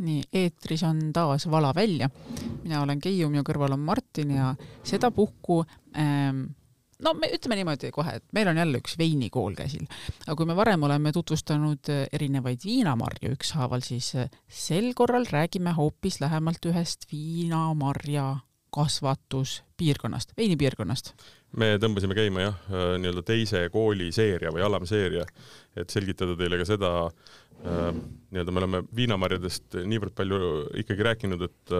nii, eetris on taas Vala välja. mina olen Keiu, minu kõrval on Martin ja sedapuhku ähm, no me ütleme niimoodi kohe, et meil on jälle üks veinikool käsil, aga kui me varem oleme tutvustanud äh, erinevaid viinamarju ükshaaval, siis äh, sel korral räägime hoopis lähemalt ühest viinamarja kasvatuspiirkonnast, veinipiirkonnast. me tõmbasime käima jah, äh, nii-öelda teise kooli seeria või alamseeria, et selgitada teile ka seda, nii-öelda me oleme viinamarjadest niivõrd palju ikkagi rääkinud, et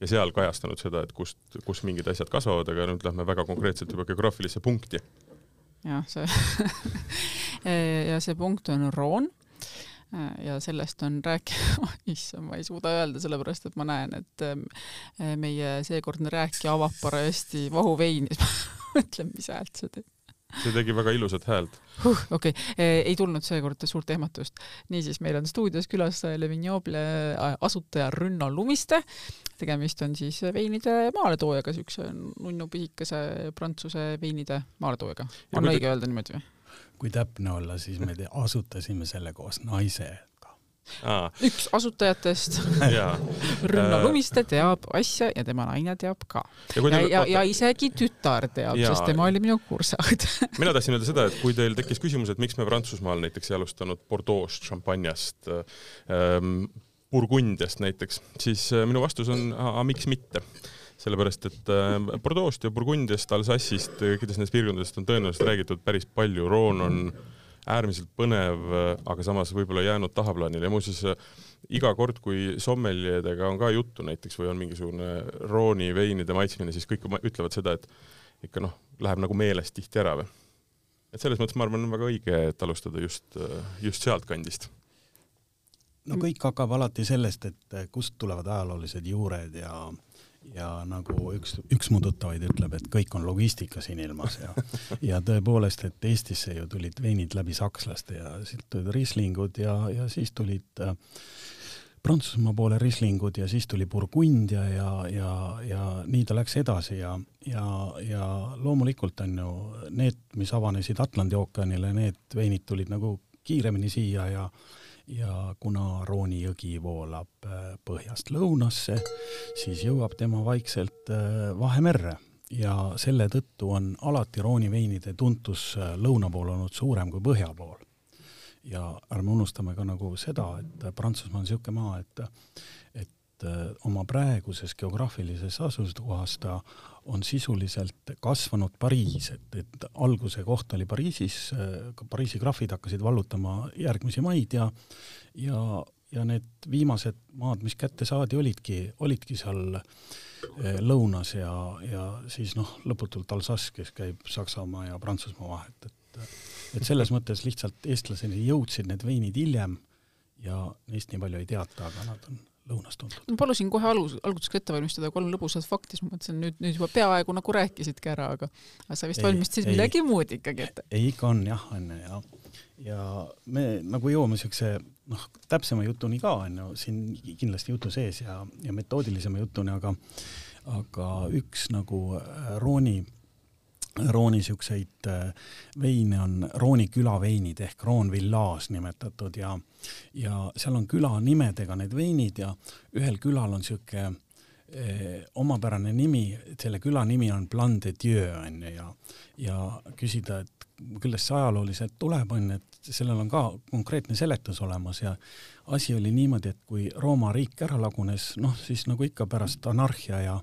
ja seal kajastanud seda, et kust, kus mingid asjad kasvavad, aga nüüd lähme väga konkreetselt juba geograafilisse punkti. jah, see ja see punkt on Roon ja sellest on rääkima, issand, ma ei suuda öelda, sellepärast et ma näen, et eh, meie seekordne rääkija avab parajasti vahuveini, siis ma mõtlen, mis häält see teeb see tegi väga ilusat häält huh,. okei okay., ei tulnud seekord suurt ehmatust. niisiis, meil on stuudios külas Le Vignoble asutaja Rünno Lumiste. tegemist on siis veinide maaletoojaga, siukse nunnu pisikese prantsuse veinide maaletoojaga. on õige öelda niimoodi või? kui täpne olla, siis me asutasime selle koos naise. Üks asutajatest. Rünno Lumiste teab asja ja tema naine teab ka. ja, ja, ja, ja isegi tütar teab, sest tema oli minu kursakaid mina tahtsin öelda seda, et kui teil tekkis küsimus, et miks me Prantsusmaal näiteks ei alustanud Bordeaux'st, šampanjast ähm,, Burgundiast näiteks, siis äh, minu vastus on, miks mitte? Sellepärast, et äh, Bordeaux'st ja Burgundiast, Alsace'ist, kõikidest nendest piirkondadest on tõenäoliselt räägitud päris palju, Roon on äärmiselt põnev, aga samas võib-olla jäänud tahaplaanile ja muuseas iga kord, kui sommeljedega on ka juttu näiteks või on mingisugune rooni veinide maitsmine, siis kõik ütlevad seda, et ikka noh, läheb nagu meelest tihti ära või. et selles mõttes ma arvan, on väga õige, et alustada just, just sealtkandist no kõik hakkab alati sellest, et kust tulevad ajaloolised juured ja ja nagu üks, üks mu tuttavaid ütleb, et kõik on logistika siin ilmas ja ja tõepoolest, et Eestisse ju tulid veinid läbi sakslaste ja siit tulid rislingud ja, ja siis tulid äh, Prantsusmaa poole rislingud ja siis tuli Burgundia ja, ja, ja nii ta läks edasi ja, ja, ja loomulikult on ju need, mis avanesid Atlandi ookeanile, need veinid tulid nagu kiiremini siia ja ja kuna Rooni jõgi voolab äh, põhjast lõunasse, siis jõuab tema vaikselt äh, Vahemerre ja selle tõttu on alati Rooni veinide tuntus äh, lõuna pool olnud suurem kui põhja pool. ja ärme unustame ka nagu seda, et Prantsusmaa on niisugune maa, et et oma praeguses geograafilises asukohas ta on sisuliselt kasvanud Pariis, et, et alguse koht oli Pariisis, Pariisi krahvid hakkasid vallutama järgmisi maid ja ja, ja need viimased maad, mis kätte saadi, olidki, olidki seal eh, lõunas ja, ja siis noh, lõputult Alsace, kes käib Saksamaa ja Prantsusmaa vahet, et et selles mõttes lihtsalt eestlaseni jõudsid need veinid hiljem ja neist nii palju ei teata, aga nad on lõunas tuntud. ma palusin kohe alus, alguseks ette valmistada kolm lõbusat fakti, siis ma mõtlesin, nüüd, nüüd juba peaaegu nagu rääkisidki ära, aga aga sa vist valmistasid midagi muud ikkagi ette. ei, ikka on jah, on ju, ja ja me nagu jõuame niisuguse noh, täpsema jutuni ka, on ju, siin kindlasti jutu sees ja, ja metoodilisema jutuni, aga aga üks nagu äh, Rooni niisuguseid äh, veine on Rooni külaveinid ehk Roon Village nimetatud ja ja seal on külanimedega need veinid ja ühel külal on niisugune eh, omapärane nimi, selle küla nimi on Plan de Dieu on ju ja ja küsida, et küllest see ajalooliselt tuleb, on, et sellel on ka konkreetne seletus olemas ja asi oli niimoodi, et kui Rooma riik ära lagunes, noh siis nagu ikka pärast anarhia ja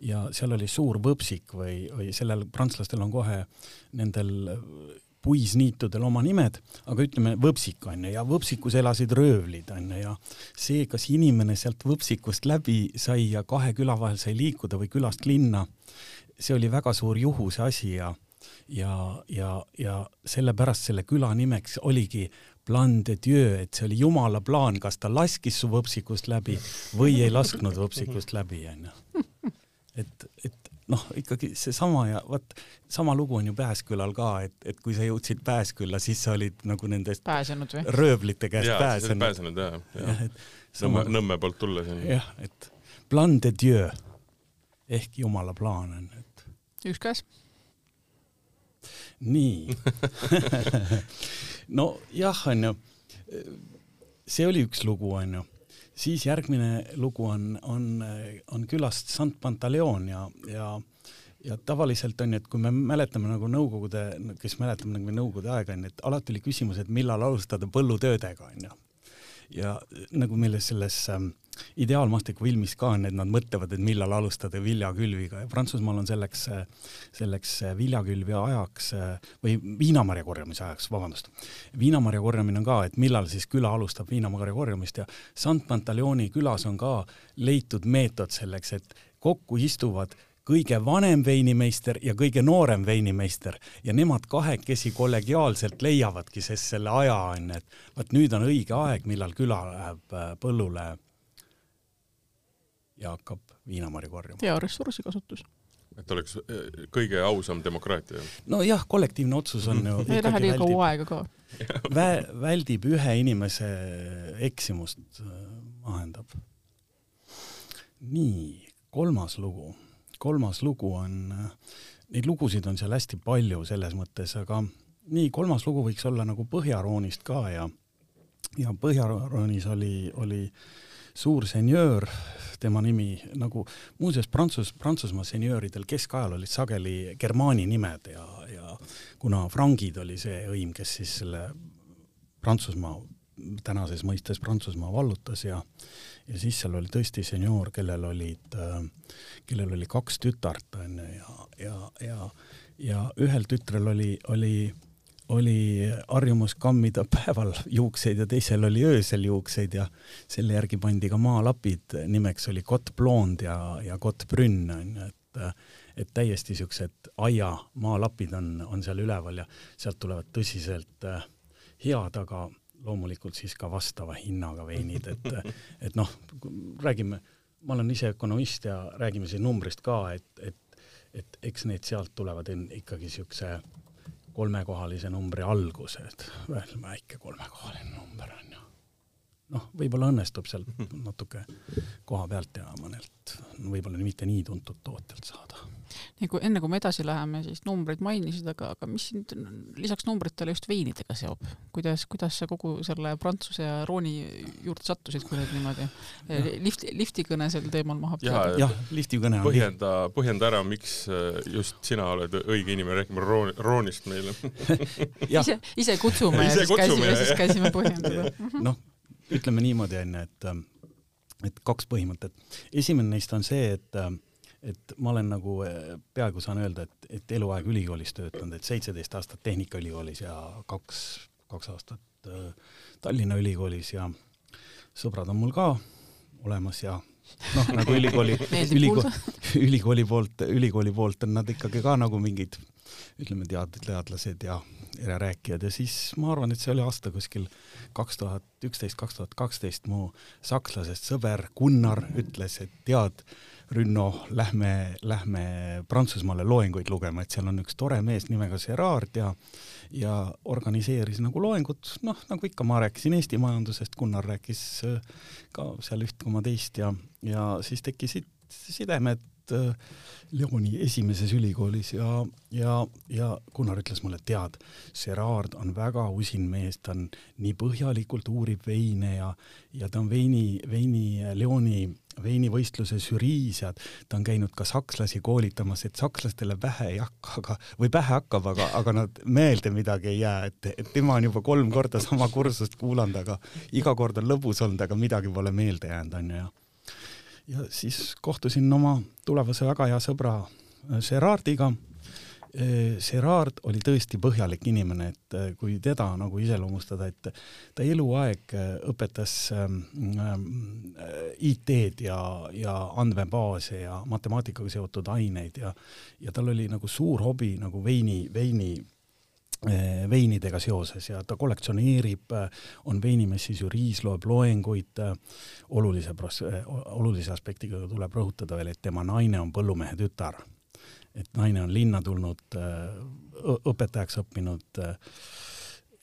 ja seal oli suur võpsik või, või sellel prantslastel on kohe nendel puisniitudel oma nimed, aga ütleme võpsik on ju, ja võpsikus elasid röövlid on ju, ja see, kas inimene sealt võpsikust läbi sai ja kahe küla vahel sai liikuda või külast linna, see oli väga suur juhuse asi ja ja, ja, ja sellepärast selle küla nimeks oligi Plan de Dieu, et see oli Jumala plaan, kas ta laskis su võpsikust läbi või ei lasknud võpsikust läbi, onju. et, et noh, ikkagi seesama ja vot sama lugu on ju Pääskülal ka, et, et kui sa jõudsid Pääskülla, siis sa olid nagu nendest pääsenud või? röövlite käest ja, pääsenud. pääsenud jah, jah. Nõmme, Nõmme poolt tulles jah, et plan de Dieu ehk Jumala plaan on, et. üks käes. Nii. Nojah, on ju, see oli üks lugu, on ju siis järgmine lugu on, on, on külast Sant Pantaleon ja, ja ja tavaliselt on ju, et kui me mäletame nagu Nõukogude, kes mäletame nagu Nõukogude aega on ju, et alati oli küsimus, et millal alustada põllutöödega on ju. ja nagu meil selles ähm, ideaalmastiku filmis ka on, et nad mõtlevad, et millal alustada viljakülviga ja Prantsusmaal on selleks, selleks viljakülvi ajaks või viinamarja korjamise ajaks, vabandust. viinamarja korjamine on ka, et millal siis küla alustab viinamarja korjamist ja Sant-Pantaleoni külas on ka leitud meetod selleks, et kokku istuvad kõige vanem veinimeister ja kõige noorem veinimeister ja nemad kahekesi kollegiaalselt leiavadki siis selle aja onju, et vot nüüd on õige aeg, millal küla läheb äh, põllule ja hakkab viinamarju korjama. hea ressursikasutus et oleks äh, kõige ausam demokraatia. nojah, kollektiivne otsus on ju ei lähe liiga kaua aega ka vä-, väldib ühe inimese eksimust, äh, mahendab. nii, kolmas lugu kolmas lugu on, neid lugusid on seal hästi palju selles mõttes, aga nii, kolmas lugu võiks olla nagu Põhjaroonist ka ja, ja Põhjaroonis oli, oli suur senjöör, tema nimi nagu, muuseas Prantsus, Prantsusmaa senjööridel keskajal olid sageli germaani nimed ja, ja kuna frangid oli see õim, kes siis selle Prantsusmaa, tänases mõistes Prantsusmaa vallutas ja ja siis seal oli tõesti senioor, kellel olid, kellel oli kaks tütart, onju, ja, ja, ja, ja ühel tütrel oli, oli, oli harjumus kammida päeval juukseid ja teisel oli öösel juukseid ja selle järgi pandi ka maalapid, nimeks oli kott blond ja, ja kott brünn, onju, et et täiesti siuksed aia maalapid on, on seal üleval ja sealt tulevad tõsiselt äh, head, aga loomulikult siis ka vastava hinnaga veinid, et, et noh, räägime, ma olen ise ökonomist ja räägime siin numbrist ka, et, et, et eks need sealt tulevad ikkagi siukse kolmekohalise numbri algused, veel väike kolmekohaline number on ju. noh, võib-olla õnnestub sealt natuke koha pealt ja mõnelt võib-olla mitte nii tuntud tootjalt saada nii kui enne, kui me edasi läheme, siis numbreid mainisid, aga, aga mis sind lisaks numbritele just veinidega seob? kuidas, kuidas sa kogu selle Prantsuse ja Rooni juurde sattusid, kui nüüd niimoodi lift, liftikõne sel teemal maha peale? jah, liftikõne on põhjenda, põhjenda ära, miks äh, just sina oled õige inimene rääkima Roon, Roonist meile ise, ise kutsume ja siis käisime, siis käisime põhjendada. noh, ütleme niimoodi onju, et et kaks põhimõtet. esimene neist on see, et et ma olen nagu eh, peaaegu saan öelda, et, et eluaeg ülikoolis töötanud, et seitseteist aastat Tehnikaülikoolis ja kaks, kaks aastat äh, Tallinna Ülikoolis ja sõbrad on mul ka olemas ja noh, nagu ülikooli ülikooli, ülikooli poolt, ülikooli poolt on nad ikkagi ka nagu mingid ütleme, tead-, teadlased ja rääkijad ja siis ma arvan, et see oli aasta kuskil kaks tuhat üksteist, kaks tuhat kaksteist mu sakslasest sõber Gunnar ütles, et tead, Rünno, lähme, lähme Prantsusmaale loenguid lugema, et seal on üks tore mees nimega Gerard ja ja organiseeris nagu loengut, noh, nagu ikka, ma rääkisin Eesti majandusest, Gunnar rääkis äh, ka seal üht koma teist ja, ja siis tekkisid sidemed äh, Leoni esimeses ülikoolis ja, ja, ja Gunnar ütles mulle, tead, Gerard on väga usin mees, ta on nii põhjalikult uurib veine ja, ja ta on veini, veini Leoni veinivõistluse žüriis ja ta on käinud ka sakslasi koolitamas, et sakslastele pähe ei hakka, aga, või pähe hakkab, aga, aga nad meelde midagi ei jää, et, et tema on juba kolm korda sama kursust kuulanud, aga iga kord on lõbus olnud, aga midagi pole meelde jäänud, onju, ja ja siis kohtusin oma tulevase väga hea sõbra äh, Gerardiga. Äh, Gerard oli tõesti põhjalik inimene, et äh, kui teda nagu iseloomustada, et ta eluaeg õpetas ähm, IT-d ja, ja andmebaase ja matemaatikaga seotud aineid ja ja tal oli nagu suur hobi nagu veini, veini veinidega seoses ja ta kollektsioneerib, eh, on veinimessi žüriis, loeb loenguid, eh, olulise pros-, olulise aspektiga tuleb rõhutada veel, et tema naine on põllumehe tütar. et naine on linna tulnud, õpetajaks õppinud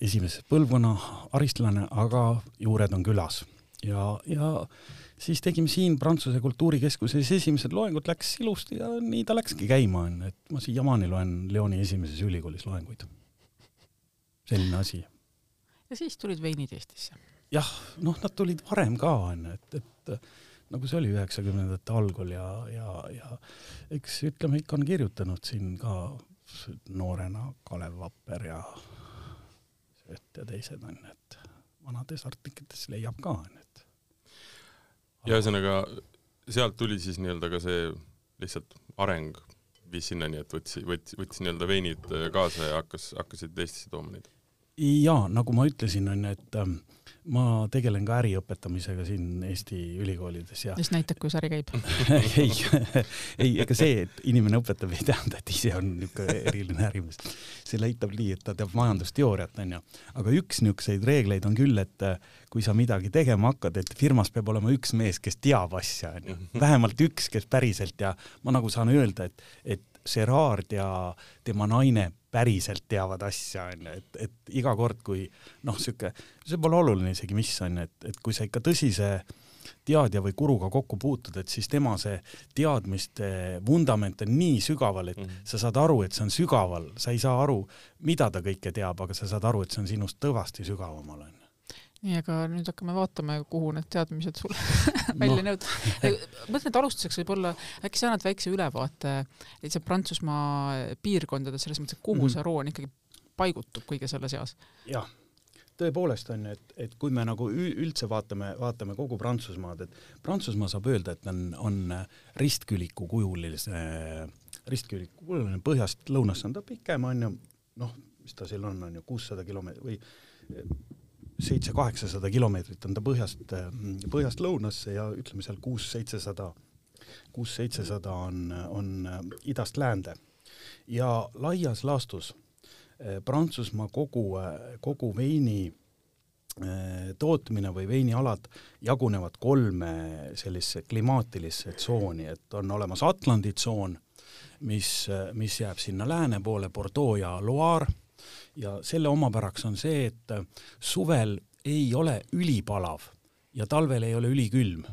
esimese põlvkonna aristlane, aga juured on külas. ja, ja siis tegime siin Prantsuse Kultuurikeskuses esimesed loengud, läks ilusti ja nii ta läkski käima, on, et ma siiamaani loen Lyoni esimeses ülikoolis loenguid selline asi. ja siis tulid veinid Eestisse? jah, noh, nad tulid varem ka onju, et, et nagu see oli üheksakümnendate algul ja, ja, ja eks ütleme, ikka on kirjutanud siin ka noorena Kalev Vapper ja Sööt ja teised onju, et vanades artiklites leiab ka onju, et. ja ühesõnaga sealt tuli siis nii-öelda ka see lihtsalt areng viis sinnani, et võtsi, võtsi, võttis nii-öelda veinid kaasa ja hakkas, hakkasid Eestisse tooma neid? Jaa, nagu ma ütlesin, onju, et ähm, ma tegelen ka äri õpetamisega siin Eesti ülikoolides ja. mis näitab, kuidas äri käib ei, ei, ega see, et inimene õpetab, ei tähenda, et ise on niisugune eriline ärimees. see näitab nii, et ta teab majandusteooriat, onju. aga üks niisuguseid reegleid on küll, et äh, kui sa midagi tegema hakkad, et firmas peab olema üks mees, kes teab asja, onju. vähemalt üks, kes päriselt ja ma nagu saan öelda, et, et Gerard ja tema naine päriselt teavad asja, onju, et, et iga kord, kui noh, sihuke, see pole oluline isegi, mis onju, et, et kui sa ikka tõsise teadja või guruga kokku puutud, et siis tema see teadmiste vundament on nii sügaval, et mm -hmm. sa saad aru, et see on sügaval, sa ei saa aru, mida ta kõike teab, aga sa saad aru, et see on sinust kõvasti sügavamal onju nii, aga nüüd hakkame vaatama, kuhu need teadmised sul välja no. nõud. mõtlen, et alustuseks võib-olla äkki sa annad väikse ülevaate lihtsalt Prantsusmaa piirkondades, selles mõttes, et kuhu mm -hmm. see roon ikkagi paigutub kõige selle seas? jah, tõepoolest on ju, et, et kui me nagu üldse vaatame, vaatame kogu Prantsusmaad, et Prantsusmaa saab öelda, et on, on ristküliku kujulise, ristküliku kujuline põhjast lõunasse on ta pikem, on ju, noh, mis ta seal on, on ju kuussada kilomeetrit või seitse-kaheksasada kilomeetrit on ta põhjast, põhjast lõunasse ja ütleme seal kuus-seitsesada, kuus-seitsesada on, on idast läände. ja laias laastus eh, Prantsusmaa kogu, kogu veini eh, tootmine või veinialad jagunevad kolme sellisesse klimaatilisse tsooni, et on olemas Atlandi tsoon, mis, mis jääb sinna lääne poole, Bordeaux ja Loire ja selle omapäraks on see, et suvel ei ole ülipalav ja talvel ei ole ülikülm.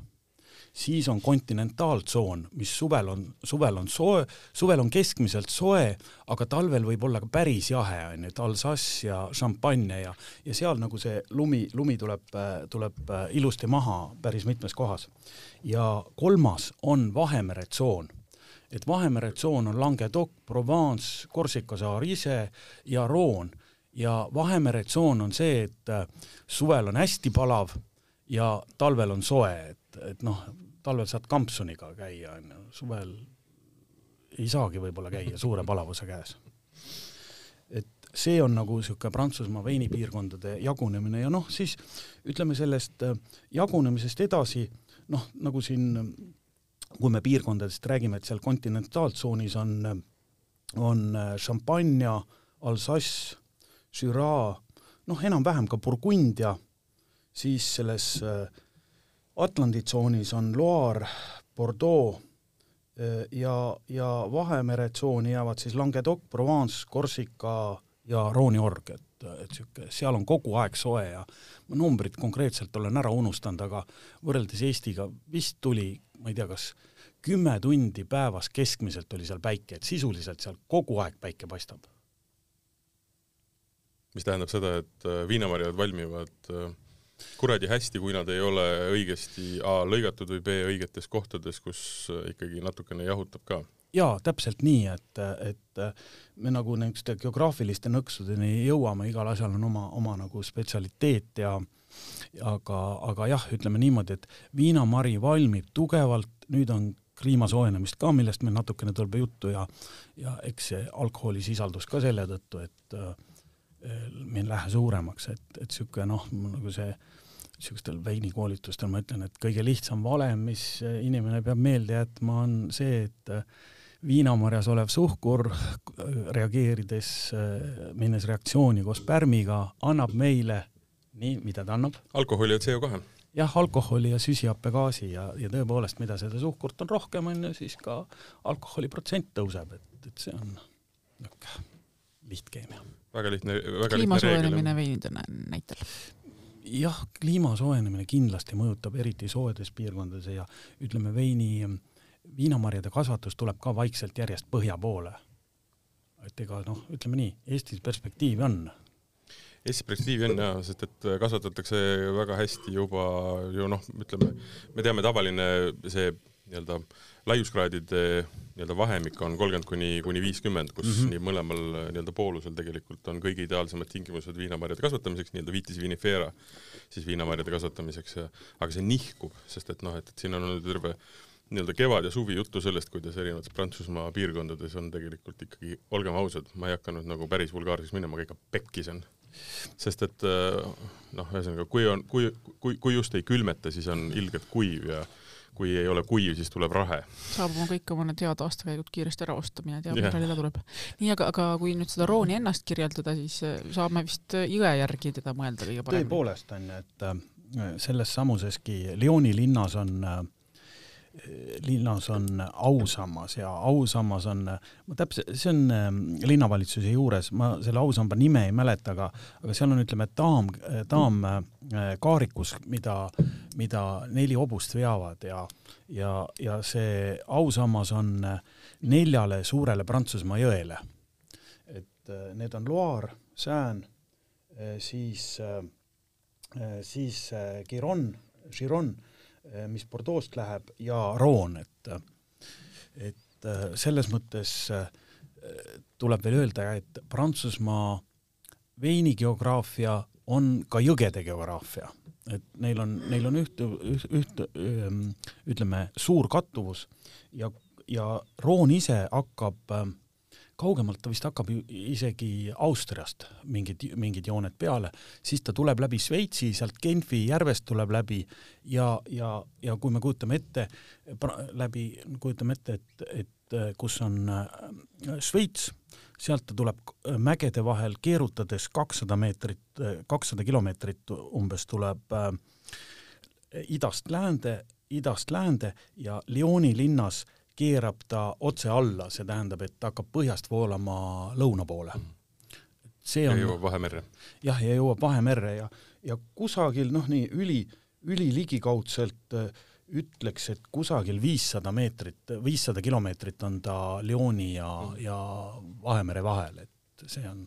siis on kontinentaaltsoon, mis suvel on, suvel on soe, suvel on keskmiselt soe, aga talvel võib olla ka päris jahe, on ju, et Alsace ja Champagne ja, ja seal nagu see lumi, lumi tuleb, tuleb ilusti maha päris mitmes kohas. ja kolmas on Vahemere tsoon et Vahemere tsoon on Languedoc, Provence, Korsika saar ise ja Roon ja Vahemere tsoon on see, et äh, suvel on hästi palav ja talvel on soe, et, et noh, talvel saad kampsuniga käia, on ju, suvel ei saagi võib-olla käia suure palavuse käes. et see on nagu niisugune Prantsusmaa veinipiirkondade jagunemine ja noh, siis ütleme sellest äh, jagunemisest edasi, noh, nagu siin kui me piirkondadest räägime, et seal kontinentaaltsoonis on, on Champagne, Alsace, Syrah, noh, enam-vähem ka Burgundia, siis selles äh, Atlandi tsoonis on Loire, Bordeaux äh, ja, ja Vahemere tsooni jäävad siis Languedoc, Provence, Korsika ja Rooni org, et, et niisugune, seal on kogu aeg soe ja ma numbrid konkreetselt olen ära unustanud, aga võrreldes Eestiga vist tuli ma ei tea, kas kümme tundi päevas keskmiselt oli seal päike, et sisuliselt seal kogu aeg päike paistab. mis tähendab seda, et äh, viinamarjad valmivad äh, kuradi hästi, kui nad ei ole õigesti A lõigatud või B õigetes kohtades, kus äh, ikkagi natukene jahutab ka jaa, täpselt nii, et, et me nagu niisuguste geograafiliste nõksudeni jõuame, igal asjal on oma, oma nagu spetsialiteet ja aga, aga jah, ütleme niimoodi, et viinamari valmib tugevalt, nüüd on kliima soojenemist ka, millest meil natukene tuleb juttu ja ja eks see alkoholisisaldus ka selle tõttu, et äh, meil ei lähe suuremaks, et, et niisugune noh, nagu see niisugustel veinikoolitustel ma ütlen, et kõige lihtsam valem, mis inimene peab meelde jätma, on see, et viinamarjas olev suhkur reageerides, äh, minnes reaktsiooni koos pärmiga, annab meile nii, mida ta annab? alkoholi ja CO2 jah, alkoholi ja süsihappegaasi ja, ja tõepoolest, mida seda suhkurt on rohkem, on ju, siis ka alkoholi protsent tõuseb, et, et see on niisugune lihtkeemia. väga lihtne, väga lihtne kliima soojenemine veinide näitel? jah, kliima soojenemine kindlasti mõjutab eriti soojedes piirkondades ja ütleme, veini, viinamarjade kasvatus tuleb ka vaikselt järjest põhja poole. et ega noh, ütleme nii, Eestis perspektiivi on Eesti perspektiivi on jaa, sest et kasvatatakse väga hästi juba ju noh, ütleme, me teame, tavaline see nii-öelda laiuskraadide nii-öelda vahemik on kolmkümmend kuni, kuni viiskümmend, kus mm -hmm. nii mõlemal nii-öelda poolusel tegelikult on kõige ideaalsemad tingimused viinamarjade kasvatamiseks, nii-öelda vitis vinifera siis viinamarjade kasvatamiseks aga see nihkub, sest et noh, et, et siin on olnud terve nii-öelda kevad ja suvi juttu sellest, kuidas erinevates Prantsusmaa piirkondades on tegelikult ikkagi, olgem ausad, ma ei hakanud nagu päris vulgaarseks minema, aga ikka pekkis on. sest et noh, ühesõnaga, kui on, kui, kui, kui just ei külmeta, siis on ilgelt kuiv ja kui ei ole kuiv, siis tuleb rahe. saab oma kõik oma need head aastakäigud kiiresti ära osta, mine tea, millal jälle tuleb. nii, aga, aga kui nüüd seda Rooni ennast kirjeldada, siis äh, saame vist äh, jõe järgi teda mõelda kõige paremini. tõepoolest on ju, et äh, selles samuseski Lyoni linnas on äh, linnas on ausammas ja ausammas on, ma täpselt, see on ähm, linnavalitsuse juures, ma selle ausamba nime ei mäleta, aga, aga seal on, ütleme, daam, daamkaarikus, äh, mida, mida neli hobust veavad ja, ja, ja see ausammas on äh, neljale suurele Prantsusmaa jõele. et äh, need on Loire, Seine, siis, siis Giron, Giron mis Bordeaux'st läheb, ja Roon, et et eh, selles mõttes eh, tuleb veel öelda, et Prantsusmaa veinigeograafia on ka jõgede geograafia, et neil on, neil on üht, üht, üht, ütleme, suur kattuvus ja, ja Roon ise hakkab äh, kaugemalt ta vist hakkab isegi Austriast mingid, mingid jooned peale, siis ta tuleb läbi Šveitsi, sealt Genfi järvest tuleb läbi ja, ja, ja kui me kujutame ette, läbi, kujutame ette, et, et kus on Šveits, sealt ta tuleb mägede vahel keerutades kakssada meetrit, kakssada kilomeetrit umbes tuleb äh, idast läände, idast läände ja Lyoni linnas äh, keerab ta otse alla, see tähendab, et ta hakkab põhjast voolama lõuna poole. see on ja jõuab Vahemerre. jah, ja jõuab Vahemerre ja, ja kusagil noh, nii üli, üliligikaudselt äh, ütleks, et kusagil viissada meetrit, viissada kilomeetrit on ta Lyoni ja mm., ja Vahemere vahel, et see on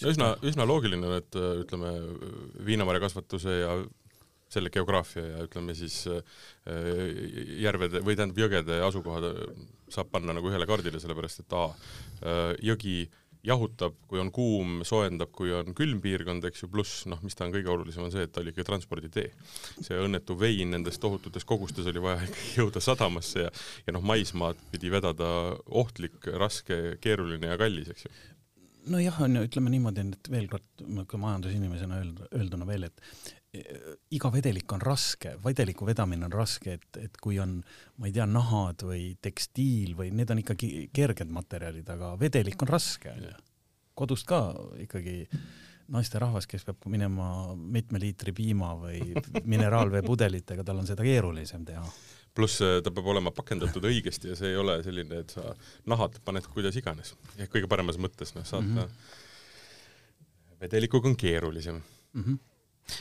no üsna, üsna loogiline, et äh, ütleme, viinamarjakasvatuse ja selle geograafia ja ütleme siis äh, järvede või tähendab jõgede asukohad äh, saab panna nagu ühele kaardile, sellepärast et A, äh, jõgi jahutab, kui on kuum, soojendab, kui on külm piirkond, eks ju, pluss noh, mis ta on kõige olulisem, on see, et ta oli ikka transporditee. see õnnetu vein nendes tohututes kogustes oli vaja ikkagi jõuda sadamasse ja ja noh, maismaad pidi vedada ohtlik, raske, keeruline ja kallis, eks ju nojah, on ju, ütleme niimoodi, et veel kord ka majandusinimesena öelda, öelduna veel, et iga vedelik on raske, vedeliku vedamine on raske, et, et kui on, ma ei tea, nahad või tekstiil või need on ikkagi kerged materjalid, aga vedelik on raske, onju. kodust ka ikkagi naisterahvas, kes peab minema mitme liitri piima või mineraalveepudelitega, tal on seda keerulisem teha pluss äh, ta peab olema pakendatud õigesti ja see ei ole selline, et sa nahad paned kuidas iganes, ehk kõige paremas mõttes, noh, saata mm -hmm. vedelikuga on keerulisem mm. -hmm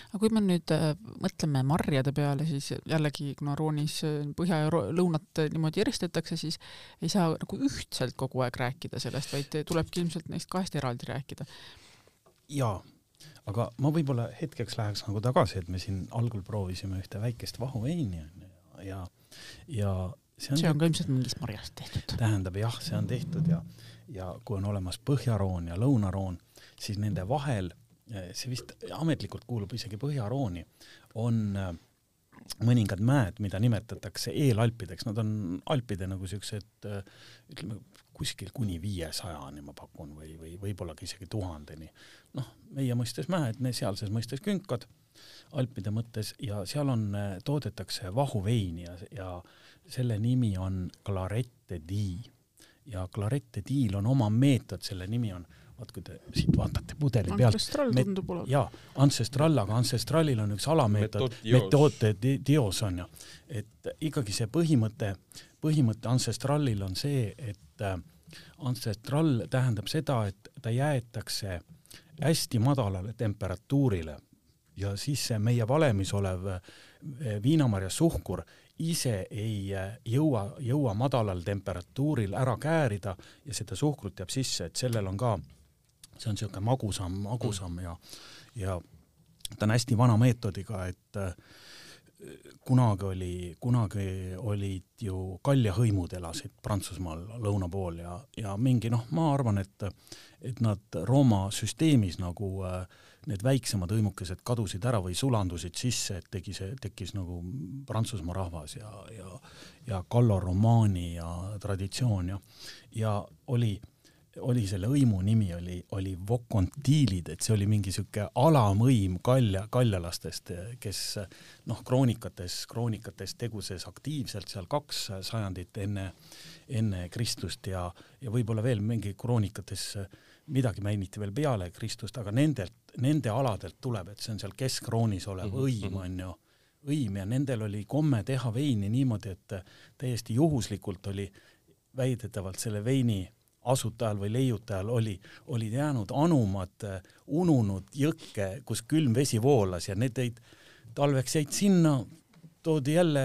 aga kui me nüüd äh, mõtleme marjade peale, siis jällegi, kuna Roonis äh, põhja ja lõunat äh, niimoodi eristatakse, siis ei saa nagu ühtselt kogu aeg rääkida sellest, vaid tulebki ilmselt neist kahest eraldi rääkida. jaa, aga ma võib-olla hetkeks läheks nagu tagasi, et me siin algul proovisime ühte väikest vahuveini onju ja, ja see on, see on ka ilmselt mingist marjast tehtud. tähendab jah, see on tehtud ja, ja kui on olemas Põhjaroon ja Lõunaroon, siis nende vahel see vist ametlikult kuulub isegi Põhja-Rooni, on äh, mõningad mäed, mida nimetatakse eelalpideks, nad on alpide nagu siuksed äh, ütleme, kuskil kuni viiesajani ma pakun või, või võib-olla ka isegi tuhandeni. noh, meie mõistes mäed, sealses mõistes künkad alpide mõttes ja seal on, äh, toodetakse vahuveini ja, ja selle nimi on Clarette Di ja Clarette Diil on oma meetod, selle nimi on vaat kui te siit vaatate pudeli pealt. Ancestral tundub olevat. jaa, Ancestral, aga Ancestralil on üks alameetod, metoote dios on ju. et ikkagi see põhimõte, põhimõte Ancestralil on see, et äh, Ancestral tähendab seda, et ta jäetakse hästi madalale temperatuurile ja siis see meie valemis olev äh, viinamarja suhkur ise ei äh, jõua, jõua madalal temperatuuril ära käärida ja seda suhkrut jääb sisse, et sellel on ka see on niisugune magusam, magusam ja, ja ta on hästi vana meetodiga, et äh, kunagi oli, kunagi olid ju kaljahõimud elasid Prantsusmaal lõuna pool ja, ja mingi noh, ma arvan, et et nad Rooma süsteemis nagu äh, need väiksemad hõimukesed kadusid ära või sulandusid sisse, et tegi see, tekkis nagu Prantsusmaa rahvas ja, ja ja Gallo-Romaani ja traditsioon ja ja oli oli selle hõimu nimi oli, oli Vokontiilid, et see oli mingi sihuke alamõim kalja, kaljalastest, kes noh, kroonikates, kroonikates tegutses aktiivselt seal kaks sajandit enne, enne Kristust ja, ja võib-olla veel mingi kroonikates midagi mainiti veel peale Kristust, aga nendelt, nende aladelt tuleb, et see on seal keskroonis olev -hmm. õim, on ju, õim ja nendel oli komme teha veini niimoodi, et täiesti juhuslikult oli väidetavalt selle veini asutajal või leiutajal oli, olid jäänud anumad äh, ununud jõkke, kus külm vesi voolas ja need jäid, talveks jäid sinna, toodi jälle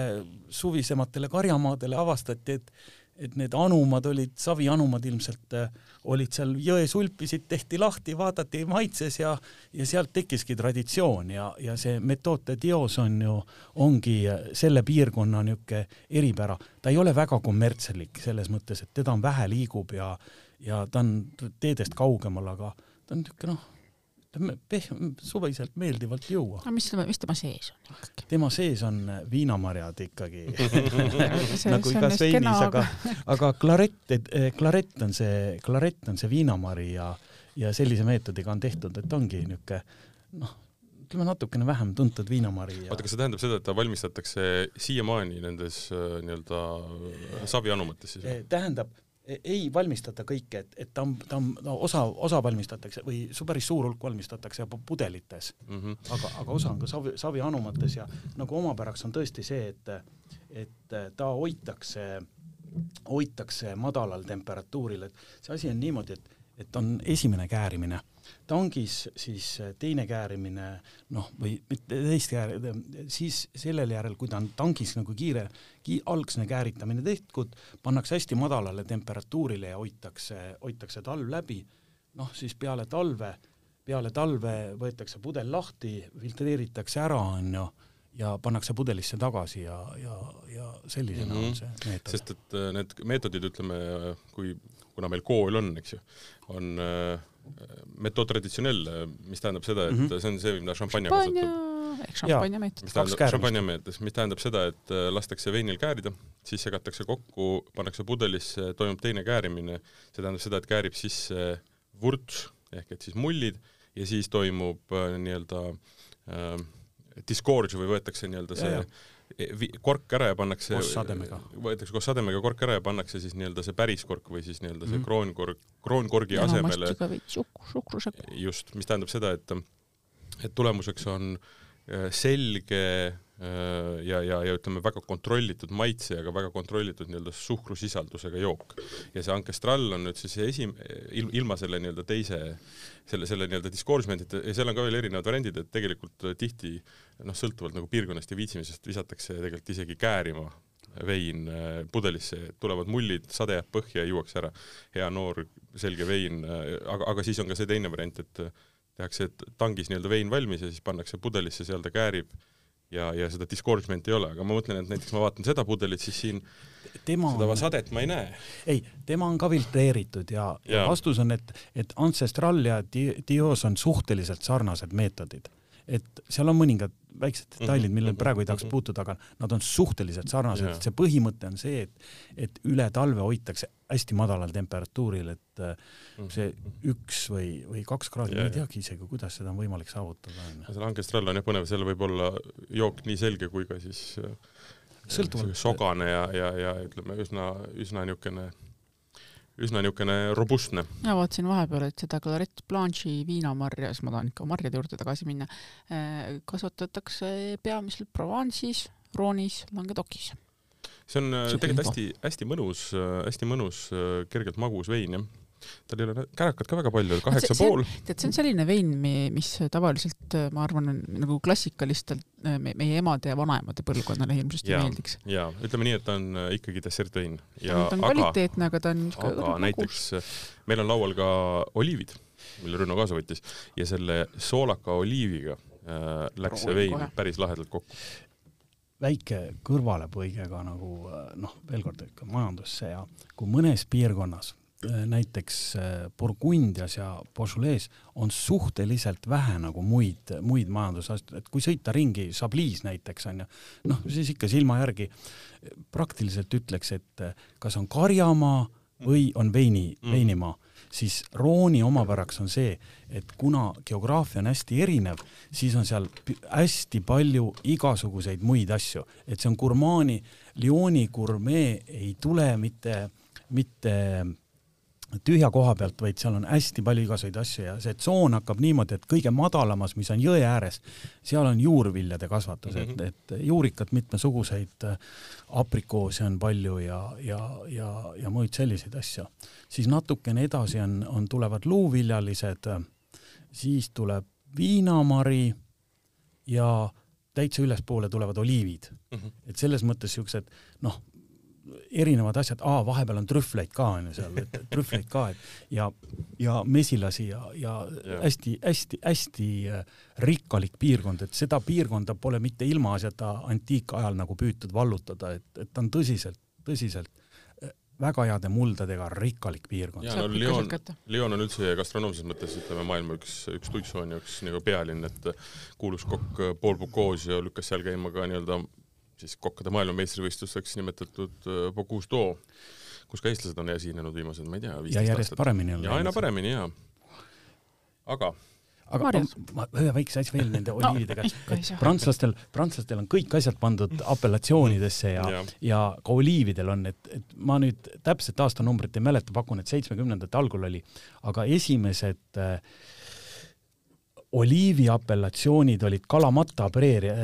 suvisematele karjamaadele, avastati, et et need anumad olid, savianumad ilmselt äh, olid seal jões ulpisid, tehti lahti, vaadati maitses ja ja sealt tekkiski traditsioon ja, ja see metoode dios on ju, ongi äh, selle piirkonna niisugune eripära. ta ei ole väga kommertslik selles mõttes, et teda on vähe liigub ja ja ta on teedest kaugemal, aga ta on niisugune noh, pehme, suviselt meeldivalt juua. aga mis tema, mis tema sees on ikkagi? tema sees on viinamarjad ikkagi nagu igas veinis, aga, aga klarett, klarett on see, klarett on see viinamari ja, ja sellise meetodiga on tehtud, et ongi niisugune noh, ütleme natukene vähem tuntud viinamari ja.... oota, kas see tähendab seda, et ta valmistatakse siiamaani nendes äh, nii-öelda savianumates siis? tähendab ei valmistata kõike, et, et ta on, ta on no, osa, osa valmistatakse või su päris suur hulk valmistatakse pudelites mm, -hmm. aga, aga osa on ka savi, savianumates ja nagu omapäraks on tõesti see, et, et ta hoitakse, hoitakse madalal temperatuuril, et see asi on niimoodi, et, et on esimene käärimine tangis siis äh, teine käärimine, noh, või mitte teist käär-, siis sellel järel, kui ta on tangis nagu kiire ki,, algsne kääritamine tehtud, pannakse hästi madalale temperatuurile ja hoitakse, hoitakse talv läbi, noh siis peale talve, peale talve võetakse pudel lahti, filtreeritakse ära, on ju, ja pannakse pudelisse tagasi ja, ja, ja sellisena mm -hmm. on mhm. see meetod. sest et äh, need meetodid, ütleme, kui, kuna meil kool on, eks ju, on äh, metood traditsionell, mis tähendab seda, et mm -hmm. see on see, mida šampanja kasutab. ehk šampanja meetod. mis tähendab šampanja meetod, mis tähendab seda, et äh, lastakse veinil käärida, siis segatakse kokku, pannakse pudelisse, toimub teine käärimine, see tähendab seda, et käärib sisse vurts ehk et siis mullid ja siis toimub äh, nii-öelda äh, disgorge või võetakse nii-öelda see ja, ja kork ära ja pannakse koos sademega. võetakse koos sademega kork ära ja pannakse siis nii-öelda see päris kork või siis nii-öelda see mm -hmm. kroonkork, kroonkorgi asemele. just, mis tähendab seda, et et tulemuseks on äh, selge Äh, ja, ja, ja ütleme, väga kontrollitud maitse, aga väga kontrollitud nii-öelda suhkrusisaldusega jook. ja see Ancestral on nüüd siis esim-, ilma selle nii-öelda teise, selle, selle nii-öelda discouragement'ita ja seal on ka veel erinevad variandid, et tegelikult tihti noh, sõltuvalt nagu piirkonnast ja viitsimisest visatakse tegelikult isegi käärima vein äh, pudelisse, tulevad mullid, sade jääb põhja ja juuakse ära. hea noor selge vein, äh, aga, aga siis on ka see teine variant, et tehakse tangis nii-öelda vein valmis ja siis pannakse pudelisse, seal ta käärib ja, ja seda discouragement'i ei ole, aga ma mõtlen, et näiteks ma vaatan seda pudelit, siis siin tema seda on, sadet ma ei näe. ei, tema on ka filtreeritud ja, ja. ja vastus on, et, et Ancestral ja Dios on suhteliselt sarnased meetodid. et seal on mõningad väiksed mhm, detailid, millele mhm, praegu ei tahaks mhm. puutuda, aga nad on suhteliselt sarnased, see põhimõte on see, et, et üle talve hoitakse hästi madalal temperatuuril, et äh, see üks või, või kaks kraadi, ma ei teagi isegi, kuidas seda on võimalik saavutada. see langestrall on jah põnev, seal võib olla jook nii selge kui ka siis äh, sõltuvalt sogane ja, ja, ja ütleme üsna, üsna niisugune üsna niisugune robustne. ma vaatasin vahepeal, et seda Claret Blanche'i viinamarja, siis ma tahan ikka marjade juurde tagasi minna, äh, kasvatatakse peamiselt Provence'is, Roonis, Languedoc'is. see on see tegelikult hästi, hästi mõnus, hästi mõnus, kergelt magus vein, jah tal ei ole kärakat ka väga palju, kaheksa pool. tead, see on selline vein, mis tavaliselt ma arvan, on nagu klassikalistelt meie emade ja vanaemade põlvkonnale hirmsasti meeldiks. ja ütleme nii, et ta on äh, ikkagi dessertvõin. ta on aga, kvaliteetne, aga ta on aga näiteks äh, meil on laual ka oliivid, mille Rünno kaasa võttis ja selle soolaka oliiviga äh, läks see vein kohe. päris lahedalt kokku väike kõrvalepõige ka nagu äh, noh, veel kord ikka majandusse ja kui mõnes piirkonnas Äh, näiteks äh, Burgundias ja Beaujolais on suhteliselt vähe nagu muid, muid majandusasju, et kui sõita ringi Chablis näiteks onju, noh siis ikka silma järgi praktiliselt ütleks, et äh, kas on karjamaa või on veini mm., veinimaa, siis Rooni omapäraks on see, et kuna geograafia on hästi erinev, siis on seal hästi palju igasuguseid muid asju, et see on gurmaani, Lyoni gurmee ei tule mitte, mitte tühja koha pealt, vaid seal on hästi palju igasuguseid asju ja see tsoon hakkab niimoodi, et kõige madalamas, mis on jõe ääres, seal on juurviljade kasvatus mm, -hmm. et, mhm. et juurikat mitmesuguseid, aprikoose on palju ja, ja, ja, ja muid selliseid asju. siis natukene edasi on, on, tulevad luuviljalised, siis tuleb viinamari ja täitsa ülespoole tulevad oliivid mm. -hmm. et selles mõttes siuksed noh, erinevad asjad, aa, vahepeal on trühvleid ka onju seal, et trühvleid ka, et ja, ja mesilasi ja, ja hästi-hästi-hästi äh, rikkalik piirkond, et seda piirkonda pole mitte ilmaasjata antiikajal nagu püütud vallutada, et, et ta on tõsiselt, tõsiselt äh, väga heade muldadega rikkalik piirkond. ja no Lyon, Lyon on üldse gastronoomses mõttes ütleme maailma üks, üks tuiksoon ja üks nagu pealinn, et kuulus kokk Paul Bocuse lükkas seal käima ka nii-öelda siis kokkade maailmameistrivõistluseks nimetatud äh, Bocuse d'Or, kus ka eestlased on esinenud viimased, ma ei tea, ja järjest aastat. paremini on ja aina paremini jaa. aga aga ma ühe väikse asja veel nende oliividega no,, prantslastel, prantslastel on kõik asjad pandud apellatsioonidesse ja, ja., ja ka oliividel on, et, et ma nüüd täpset aastanumbrit ei mäleta, pakun, et seitsmekümnendate algul oli, aga esimesed äh, oliivi apellatsioonid olid Kalamata Preer äh,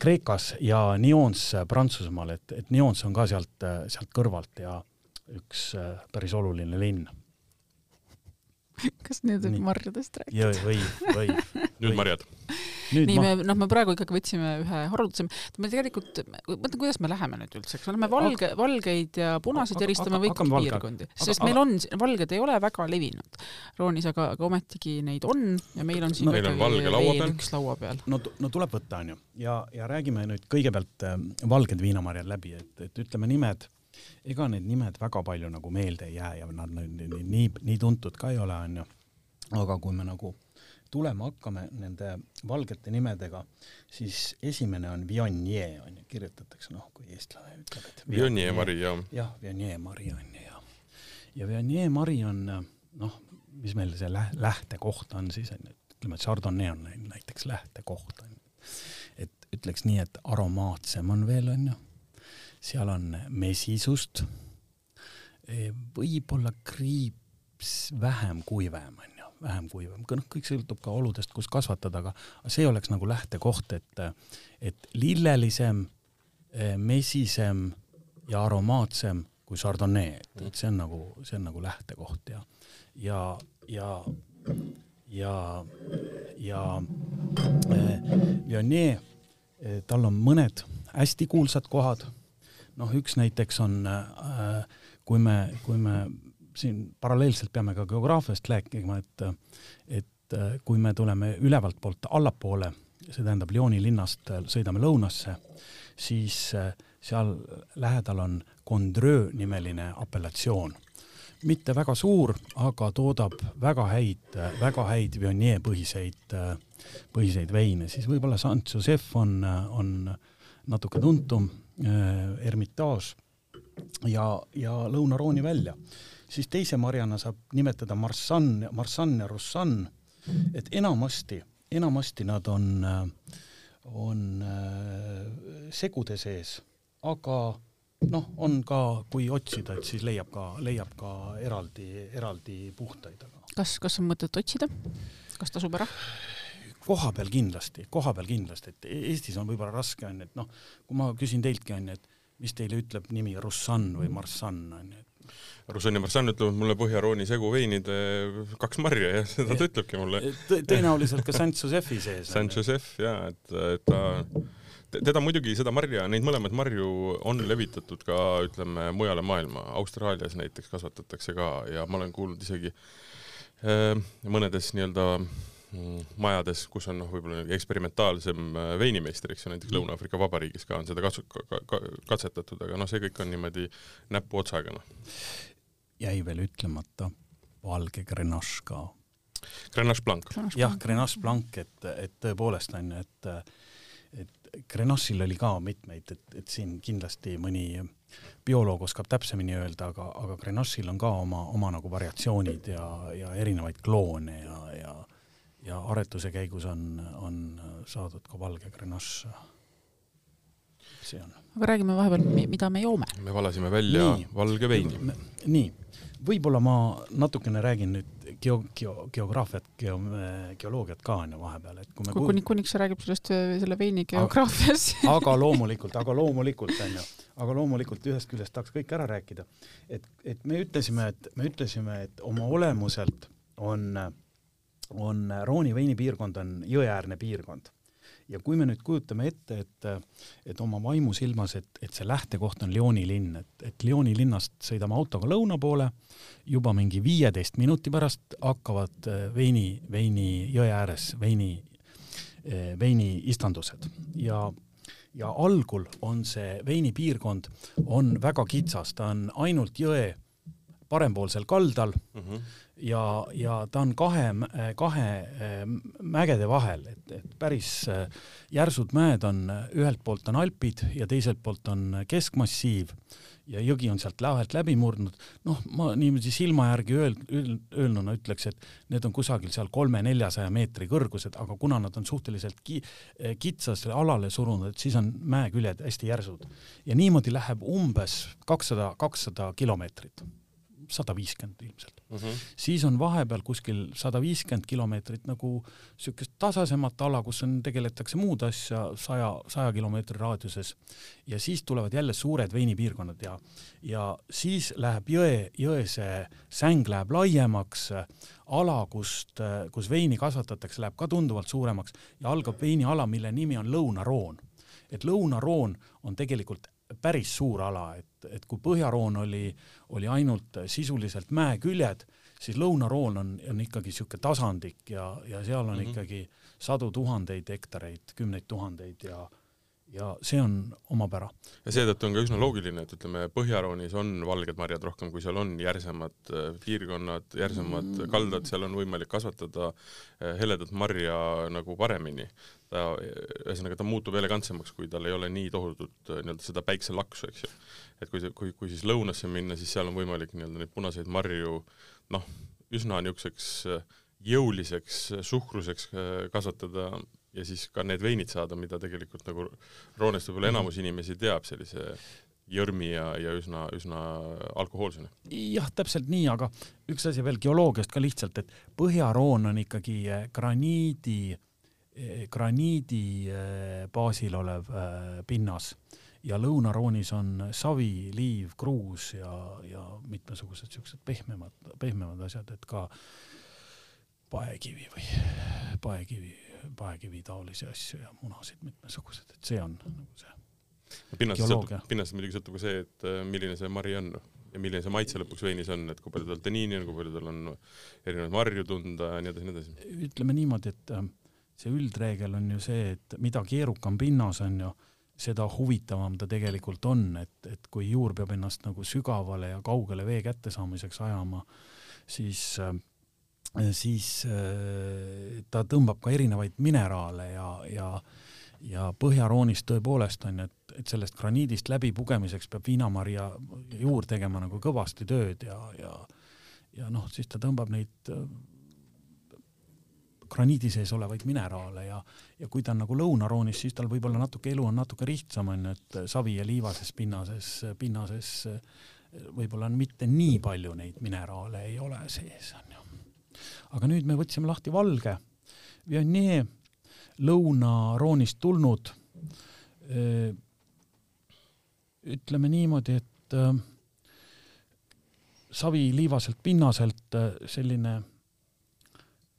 Kreekas ja Nyons Prantsusmaal, et, et Nyons on ka sealt, sealt kõrvalt ja üks äh, päris oluline linn. kas nüüd võib marjadest rääkida? võib, võib. nüüd marjad. Nii me, noh, me praegu ikkagi võtsime ühe haruldasema, me tegelikult, mõtlen, kuidas me läheme nüüd üldse, eks me oleme valge, valgeid ja punaseid eristame kõik piirkondi, sest aga, meil on, valged ei ole väga levinud. Roonis, aga, aga ometigi neid on ja meil on siin no, meil on valge laua peal. üks laua peal. no, no tuleb võtta, onju, ja, ja räägime nüüd kõigepealt äh, valged viinamarjad läbi, et, et ütleme nimed ega need nimed väga palju nagu meelde ei jää ja nad nii, nii, nii tuntud ka ei ole, onju. aga kui me nagu tulema hakkame nende valgete nimedega, siis esimene on Viognier on ju, kirjutatakse noh, kui eestlane ütleb, et Viognier Mari, jah. jah, Viognier Mari on ju ja, ja Viognier Mari on noh, mis meil see lä-, lähtekoht on siis on ju, ütleme, et Chardonnay on näiteks lähtekoht on ju. et ütleks nii, et aromaatsem on veel on ju, seal on mesisust, võib-olla kriips vähem kuivem on ju vähem kuivam, noh, kõik sõltub ka oludest, kus kasvatada, aga see oleks nagu lähtekoht, et, et lillelisem, eh, mesisem ja aromaatsem kui Chardonnay, et, et see on nagu, see on nagu lähtekoht ja, ja, ja, ja, ja Viognier äh,, tal on mõned hästi kuulsad kohad, noh, üks näiteks on äh,, kui me, kui me siin paralleelselt peame ka geograafiast rääkima, et, et kui me tuleme ülevalt poolt allapoole, see tähendab Lyoni linnast sõidame lõunasse, siis seal lähedal on Condreux nimeline apellatsioon. mitte väga suur, aga toodab väga häid, väga häid Viognier põhiseid, põhiseid veine, siis võib-olla Saint-Joseph on, on natuke tuntum, Hermitage ja, ja Lõuna-Rooni välja siis teise marjana saab nimetada Marsanne, Marsanne ja Roussanne, et enamasti, enamasti nad on, on äh, segude sees, aga noh, on ka, kui otsida, et siis leiab ka, leiab ka eraldi, eraldi puhtaid, kas, kas on mõtet otsida? kas tasub ära? Koha peal kindlasti, koha peal kindlasti, et Eestis on võib-olla raske onju, et noh, kui ma küsin teiltki onju, et mis teile ütleb nimi Russan või Marssan onju, et Rosanne Marsan ütleb mulle Põhja-Rooni seguveinide kaks marja ja seda ta ütlebki mulle. tõenäoliselt ka Saint Josephi sees. Saint Joseph ja et, et ta teda muidugi, seda marja, neid mõlemaid marju on levitatud ka ütleme mujale maailma, Austraalias näiteks kasvatatakse ka ja ma olen kuulnud isegi äh, mõnedes nii-öelda majades, kus on noh, võib-olla eksperimentaalsem äh, veinimeister, eks ju, näiteks Lõuna-Aafrika Vabariigis ka on seda katsu- ka,, ka, katsetatud, aga noh, see kõik on niimoodi näpuotsaga, noh. jäi veel ütlemata valge Grenache ka. Grenache Blanc. jah, Grenache Blanc, et, et tõepoolest on ju, et et Grenache'il oli ka mitmeid, et, et siin kindlasti mõni bioloog oskab täpsemini öelda, aga, aga Grenache'il on ka oma, oma nagu variatsioonid ja, ja erinevaid kloone ja, ja ja aretuse käigus on, on saadud ka valge grenache. see on. aga räägime vahepeal, mida me joome. me valasime välja nii, valge veini. nii, võib-olla ma natukene räägin nüüd geo-, geo-, geograafiat, geo-, geoloogiat ka on ju vahepeal, et kui me kuni, kuniks räägib sellest, selle veini geograafias aga loomulikult, aga loomulikult on ju, aga loomulikult ühest küljest tahaks kõik ära rääkida. et, et me ütlesime, et me ütlesime, et oma olemuselt on äh, on Rooni veinipiirkond on jõeäärne piirkond. Ja kui me nüüd kujutame ette, et, et oma vaimusilmas, et, et see lähtekoht on Lyoni linn, et, et Lyoni linnast sõidame autoga lõuna poole, juba mingi viieteist minuti pärast hakkavad äh, veini, veini jõe ääres veini, äh, veiniistandused ja ja algul on see veinipiirkond, on väga kitsas, ta on ainult jõe parempoolsel kaldal mm, -hmm ja, ja ta on kahe, kahe eh, mägede vahel, et, et päris eh, järsud mäed on, ühelt poolt on Alpid ja teiselt poolt on keskmassiiv ja jõgi on sealt vahelt läbi murdnud. noh, ma niimoodi silma järgi öel-, öelnuna ütleks, et need on kusagil seal kolme-neljasaja meetri kõrgused, aga kuna nad on suhteliselt ki-, eh, kitsasele alale surunud, et siis on mäeküljed hästi järsud. ja niimoodi läheb umbes kakssada, kakssada kilomeetrit sada viiskümmend ilmselt mm. -hmm. siis on vahepeal kuskil sada viiskümmend kilomeetrit nagu niisugust tasasemat ala, kus on, tegeletakse muud asja saja, saja kilomeetri raadiuses ja siis tulevad jälle suured veinipiirkonnad ja, ja siis läheb jõe, jõe see säng läheb laiemaks, ala, kust, kus veini kasvatatakse, läheb ka tunduvalt suuremaks ja algab veiniala, mille nimi on Lõunaroon. et Lõunaroon on tegelikult päris suur ala, et, et kui Põhjaroon oli, oli ainult sisuliselt mäeküljed, siis Lõunaroon on, on ikkagi niisugune tasandik ja, ja seal on mm -hmm. ikkagi sadu tuhandeid hektareid, kümneid tuhandeid ja ja see on omapära. ja seetõttu on ka üsna loogiline, et ütleme, Põhjaroonis on valged marjad rohkem, kui seal on järsemad äh, piirkonnad, järsemad mm. kaldad, seal on võimalik kasvatada äh, heledat marja nagu paremini ta, ühesõnaga ta muutub elegantsemaks, kui tal ei ole nii tohutut äh, nii-öelda seda päikselaksu, eks ju. et kui kui, kui siis lõunasse minna, siis seal on võimalik nii-öelda neid punaseid marju noh, üsna niisuguseks jõuliseks suhkruseks kasvatada ja siis ka need veinid saada, mida tegelikult nagu Roonest võib-olla enamus mhm. inimesi teab, sellise jõrmi ja, ja üsna, üsna alkohoolsena. jah, täpselt nii, aga üks asi veel geoloogiast ka lihtsalt, et Põhjaroon on ikkagi graniidi äh, Eh, graniidi eh, baasil olev eh, pinnas ja lõunaroonis on savi, liiv, kruus ja, ja mitmesugused siuksed pehmemad, pehmemad asjad, et ka paekivi või paekivi, paekivi taolisi asju ja munasid mitmesugused, et see on nagu see pinnast sõltub, pinnast muidugi sõltub ka see, et milline see mari on ja milline see maitse lõpuks veinis on, et kui palju tal taniini on, kui palju tal on erinevaid marju tunda ja nii edasi, nii edasi. ütleme niimoodi, et äh, see üldreegel on ju see, et mida keerukam pinnas on ju, seda huvitavam ta tegelikult on, et, et kui juur peab ennast nagu sügavale ja kaugele vee kättesaamiseks ajama, siis äh, siis äh, ta tõmbab ka erinevaid mineraale ja, ja ja Põhjaroonis tõepoolest on ju, et, et sellest graniidist läbipugemiseks peab viinamarja juur tegema nagu kõvasti tööd ja, ja ja noh, siis ta tõmbab neid graniidi sees olevaid mineraale ja, ja kui ta on nagu lõunaroonis, siis tal võib-olla natuke elu on natuke lihtsam, on ju, et savi- ja liivases pinnases, pinnases võib-olla on mitte nii palju neid mineraale ei ole sees, on ju. Aga nüüd me võtsime lahti valge, Viognier, lõunaroonist tulnud, ütleme niimoodi, et saviliivaselt pinnaselt äh, selline,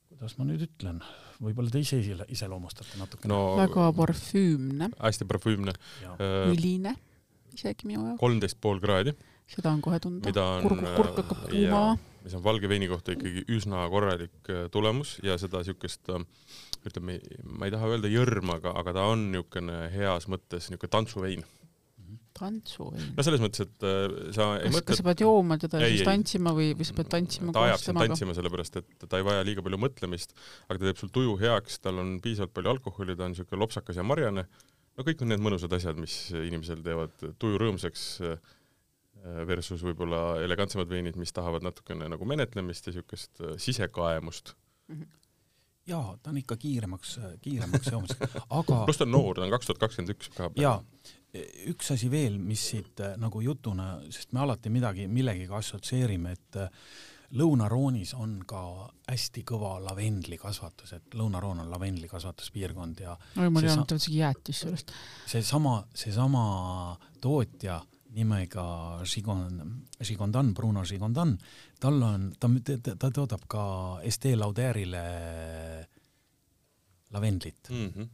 kuidas ma nüüd ütlen, võib-olla te ise ise- iseloomustate natukene. No väga parfüümne, hästi parfüümne, ja õline isegi minu jaoks, kolmteist pool kraadi, seda on kohe tunda. mida on kurk, kurk hakkab äh, kuumama. Mis on valge veini kohta ikkagi üsna korralik äh, tulemus ja seda siukest äh, ütleme, ma ei taha öelda jõrm, aga, aga ta on niisugune heas mõttes niisugune tantsuvein. tantsuvein. no selles mõttes, et äh, sa ei kas, mõtle kas sa pead jooma teda ja siis tantsima või, või sa pead tantsima ta ajab sind tantsima, sellepärast et ta ei vaja liiga palju mõtlemist, aga ta teeb sul tuju heaks, tal on piisavalt palju alkoholi, ta on niisugune lopsakas ja marjane. no kõik on need mõnusad asjad, mis inimesel teevad tuju rõõmsaks äh, versus võib-olla elegantsemad veinid, mis tahavad natukene nagu menetlemist ja niisugust äh, sisekaemust. jaa, ta on ikka kiiremaks, kiiremaks joomiseks, aga pluss ta on noor, ta on kaks tuhat kakskümmend üks ka. jaa, üks asi veel, mis siit äh, nagu jutuna, sest me alati midagi millegagi assotsieerime, et äh, Lõuna-Roonis on ka hästi kõva lavendlikasvatus, et Lõuna-Roon on lavendlikasvatuspiirkond ja oi, see ei sa- olnud isegi jäätis sellest. seesama, seesama tootja nimega Gigon-, Gigondan, Bruno Gigondan, tal on, ta, ta, toodab ka Estee Lauderile lavendlit. mm. -hmm.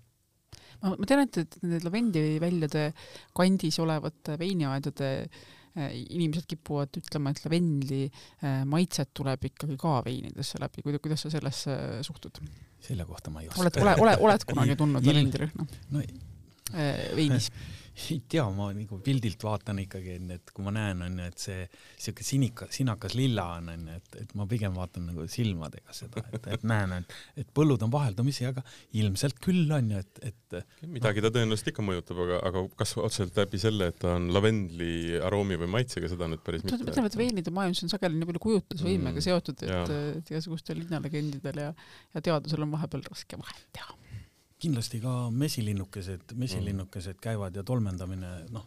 ma, ma tean, et, et nende lavendiväljade kandis olevate veiniaedade äh, inimesed kipuvad ütlema, et lavendli äh, maitset tuleb ikkagi ka veinidesse läbi, kuidas, kuidas sa sellesse suhtud? selle kohta ma ei oska. oled, ole, ole, oled kunagi tundnud lavendirühma no äh, veinis? ei tea, ma nagu pildilt vaatan ikkagi, et kui ma näen, onju, et see siuke sinika, sinakas lilla on, onju, et, et ma pigem vaatan nagu silmadega seda, et, et näen, et, et põllud on vaheldumisi, aga ilmselt küll onju, et, et midagi ta tõenäoliselt ikka mõjutab, aga, aga kas otseselt läbi selle, et ta on lavendli aroomi või maitsega, seda nüüd päris ütleme, mitte. et veinide maailmas on sageli nii palju kujutlusvõimega Mm, seotud, et igasugustel linnalegendidel ja, ja teadusel on vahepeal raske vahet teha. Kindlasti ka mesilinnukesed, mesilinnukesed käivad ja tolmendamine, noh,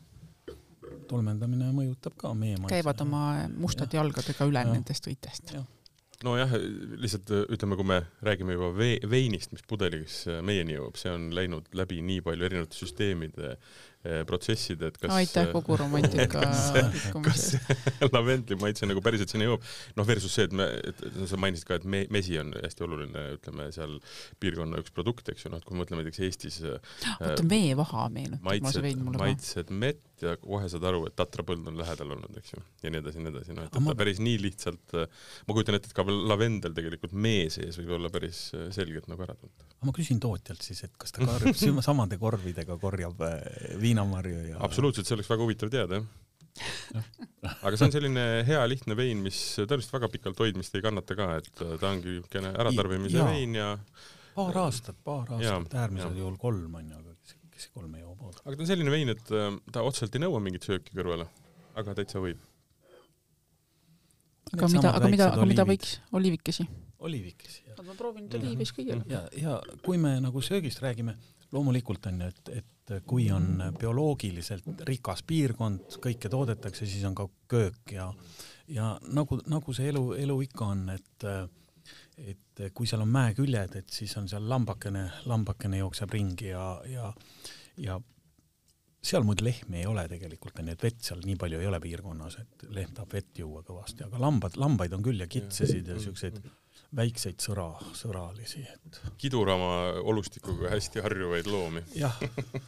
tolmendamine mõjutab ka meie maitse. käivad oma mustade jalgadega üle Jah. nendest õitest. nojah, lihtsalt ütleme, kui me räägime juba vee, veinist, mis pudelis meieni jõuab, see on läinud läbi nii palju erinevate süsteemide, protsesside, et kas aitäh kogu romantika kas- lavendli maitse nagu päriselt sinna jõuab, noh versus see, et me, sa mainisid ka, et me, mesi on hästi oluline, ütleme seal piirkonna üks produkt, eks ju, noh, et kui me mõtleme näiteks Eestis oota, meevaha meenutab maitsed vein, mulle ka. maitsed mett ja kohe saad aru, et Tatra põld on lähedal olnud, eks ju, ja nii edasi ja nii edasi, noh, et ma- ta päris nii lihtsalt, ma kujutan ette, et ka lavendel tegelikult mee sees võib olla päris äh, selgelt nagu ära tuntav. ma küsin tootjalt siis, et kas ta karjub sima- samade korvidega korjab äh, viinamarju ja absoluutselt, see oleks väga huvitav teada, jah. aga see on selline hea lihtne vein, mis tõenäoliselt väga pikalt hoidmist ei kannata ka, et ta ongi niisugune äratarbimise Jaa. vein ja paar aastat, paar aastat, äärmisel juhul kolm on ju, aga kes, kes kolme joob oodab. aga ta on selline vein, et äh, ta otseselt ei nõua mingit sööki kõrvale, aga täitsa võib. aga mida, aga mida, aga mida võiks, oliivikesi? oliivikesi jah. ma proovin nüüd oliivis kõigele. ja, ja kui me nagu söögist räägime, loomulikult on ju, et, et kui on bioloogiliselt rikas piirkond, kõike toodetakse, siis on ka köök ja ja nagu, nagu see elu, elu ikka on, et et kui seal on mäeküljed, et siis on seal lambakene, lambakene jookseb ringi ja, ja ja seal muidu lehmi ei ole tegelikult onju, et vett seal nii palju ei ole piirkonnas, et lehm tahab vett juua kõvasti, aga lambad, lambaid on küll ja kitsesid ja siukseid väikseid sõra, sõralisi, et kidurama olustikuga hästi harjuvaid loomi.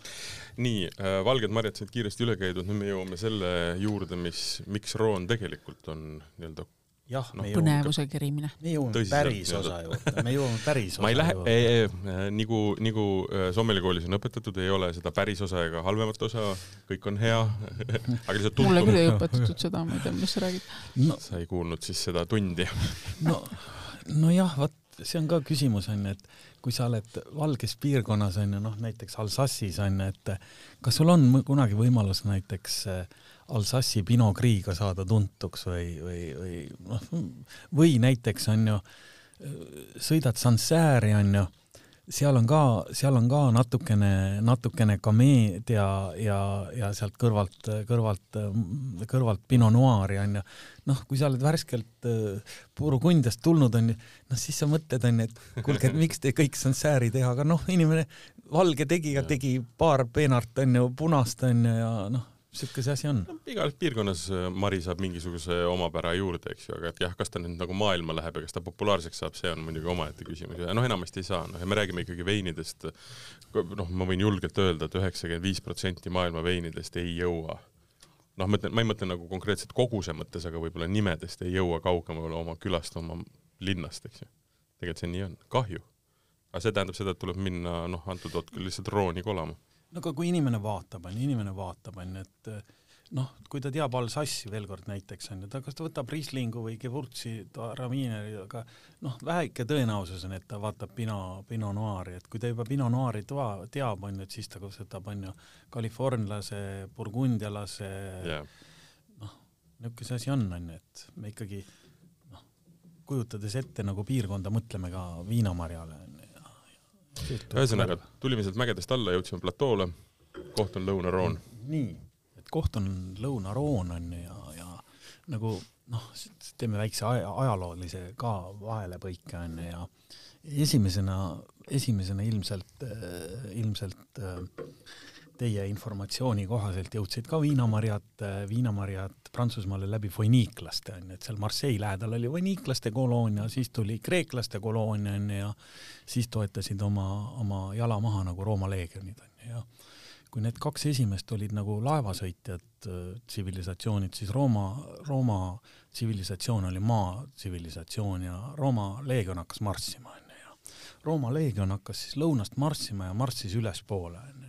nii äh,, valged marjad said kiiresti üle käidud, nüüd me jõuame selle juurde, mis, miks roon tegelikult on nii-öelda jah, jõuame, põnevuse kerimine. me jõuame päris osa juurde, me jõuame päris osa ma ei lähe, juurde. nagu, nagu äh, Sommeli koolis on õpetatud, ei ole seda päris osa ega halvemat osa, kõik on hea, aga lihtsalt mulle küll ei õpetatud seda, ma ei tea, millest sa räägid. no, sa ei kuulnud siis seda tundi. no, nojah, vot see on ka küsimus onju, et kui sa oled valges piirkonnas onju, noh näiteks Alsace'is onju, et kas sul on kunagi võimalus näiteks äh, Alsace'i Pinot Grig'a saada tuntuks või, või, või noh, või näiteks onju, sõidad Sancerre'i onju, seal on ka, seal on ka natukene, natukene kameed ja, ja, ja sealt kõrvalt, kõrvalt, kõrvalt Pinot Noir'i onju. noh, kui sa oled värskelt äh, Burgundiast tulnud onju, noh siis sa mõtled onju, et kuulge, et miks te kõik Sancerre'i teha, aga noh, inimene, valge tegija tegi paar peenart onju, punast onju ja noh, sihuke see asi on. igas piirkonnas äh, Mari saab mingisuguse omapära juurde, eks ju, aga et jah, kas ta nüüd nagu maailma läheb ja kas ta populaarseks saab, see on muidugi omaette küsimus ja noh, enamasti ei saa, noh ja me räägime ikkagi veinidest, noh, ma võin julgelt öelda et, et üheksakümmend viis protsenti maailma veinidest ei jõua noh, ma ütlen, ma ei mõtle nagu konkreetselt koguse mõttes, aga võib-olla nimedest ei jõua kaugemale oma külast, oma linnast, eks ju. tegelikult see nii on, kahju. aga see tähendab seda, et tuleb minna, noh, antud hetkel lihtsalt rooni kolama no aga kui inimene vaatab, on ju, inimene vaatab, on ju, et noh, kui ta teab Alsassi veel kord näiteks on ju, ta kas ta võtab Rieslingu või Gewurzi, Ramineri, aga noh, väike tõenäosus on, et ta vaatab Pinot, Pinot Noiri, et kui ta juba Pinot Noiri toa, teab, on ju, et siis ta võtab, on ju, Californialase, burgundialase yeah., noh, niisugune see asi on, on ju, et me ikkagi noh, kujutades ette nagu piirkonda, mõtleme ka viinamarjale, on ju, ühesõnaga, tulime sealt mägedest alla, jõudsime platoole, koht on Lõuna-Roon. nii, et koht on Lõuna-Roon on ju ja, ja nagu noh, teeme väikse aja, ajaloolise ka vahelepõike on ju ja esimesena, esimesena ilmselt, ilmselt teie informatsiooni kohaselt jõudsid ka viinamarjad, viinamarjad Prantsusmaale läbi foniiklaste onju, et seal Marseille lähedal oli foniiklaste koloonia, siis tuli kreeklaste koloonia onju ja siis toetasid oma, oma jala maha nagu Rooma leegionid onju ja kui need kaks esimest olid nagu laevasõitjad tsivilisatsioonid, siis Rooma, Rooma tsivilisatsioon oli maa tsivilisatsioon ja Rooma leegion hakkas marssima onju ja Rooma leegion hakkas siis lõunast marssima ja marssis ülespoole onju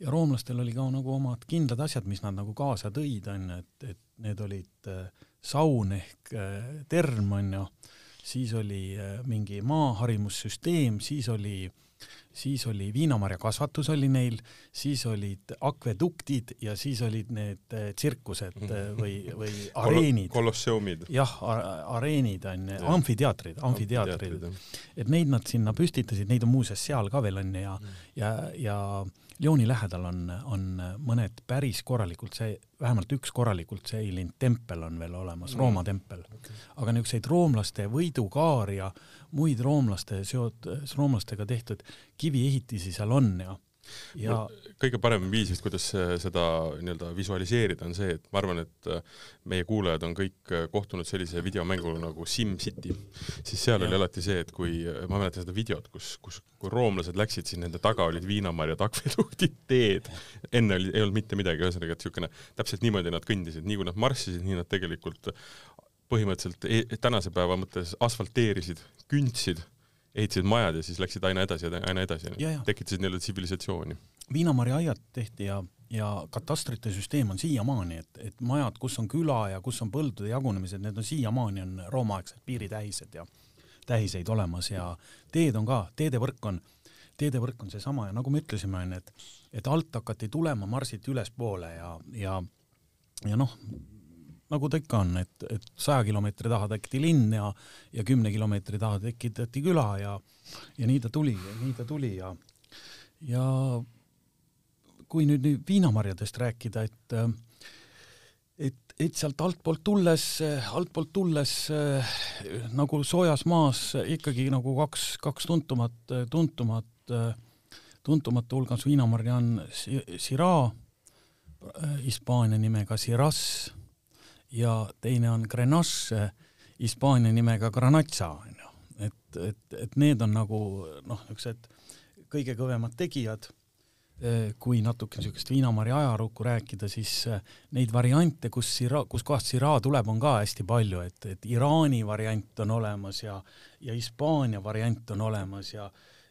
ja roomlastel oli ka nagu omad kindlad asjad, mis nad nagu kaasa tõid, on ju, et, et need olid äh, saun ehk äh, term, on ju, siis oli äh, mingi maaharimussüsteem, siis oli siis oli viinamarjakasvatus oli neil, siis olid akveduktid ja siis olid need tsirkused või, või areenid Kol. kolosseumid. jah, areenid on ju, amfiteatrid, amfiteatrid. et neid nad sinna püstitasid, neid on muuseas seal ka veel on ja mm., ja, ja Lyoni lähedal on, on mõned päris korralikult see, vähemalt üks korralikult säilinud tempel on veel olemas mm., Rooma tempel okay.. aga niisuguseid roomlaste võidukaari ja muid roomlaste seot-, roomlastega tehtud kiviehitisi seal on ja ja kõige parem viis vist, kuidas seda nii-öelda visualiseerida, on see, et ma arvan, et äh, meie kuulajad on kõik äh, kohtunud sellise videomänguga nagu SimCity, siis seal ja. oli alati see, et kui, ma mäletan seda videot, kus, kus, kui roomlased läksid, siis nende taga olid viinamarjad, akveduktid, teed, enne oli, ei olnud mitte midagi, ühesõnaga, et niisugune, täpselt niimoodi nad kõndisid, nii kui nad marssisid, nii nad tegelikult põhimõtteliselt e tänase päeva mõttes asfalteerisid, kündsid ehitasid majad ja siis läksid aina edasi ja aina edasi, tekitasid nii-öelda tsivilisatsiooni. viinamarjaaiad tehti ja, ja katastrite süsteem on siiamaani, et, et majad, kus on küla ja kus on põldude jagunemised, need on siiamaani on roomaaegsed piiritähised ja tähiseid olemas ja teed on ka, teedevõrk on, teedevõrk on seesama ja nagu me ütlesime, on ju, et, et alt hakati tulema, marsiti ülespoole ja, ja, ja noh, nagu ta ikka on, et, et saja kilomeetri taha tekiti linn ja, ja kümne kilomeetri taha tekitati küla ja, ja nii ta tuli, nii ta tuli ja, ja kui nüüd, nüüd viinamarjadest rääkida, et et, et sealt altpoolt tulles, altpoolt tulles nagu soojas maas ikkagi nagu kaks, kaks tuntumat, tuntumat, tuntumate hulgas viinamarja on Syrah, Hispaania nimega Shiraz ja teine on Grenache Hispaania nimega Granatsa, onju. et, et, et need on nagu noh, niisugused kõige kõvemad tegijad. kui natuke niisugust viinamarja ajalukku rääkida, siis neid variante, kus Sira, kuskohast Sira tuleb, on ka hästi palju, et, et Iraani variant on olemas ja, ja Hispaania variant on olemas ja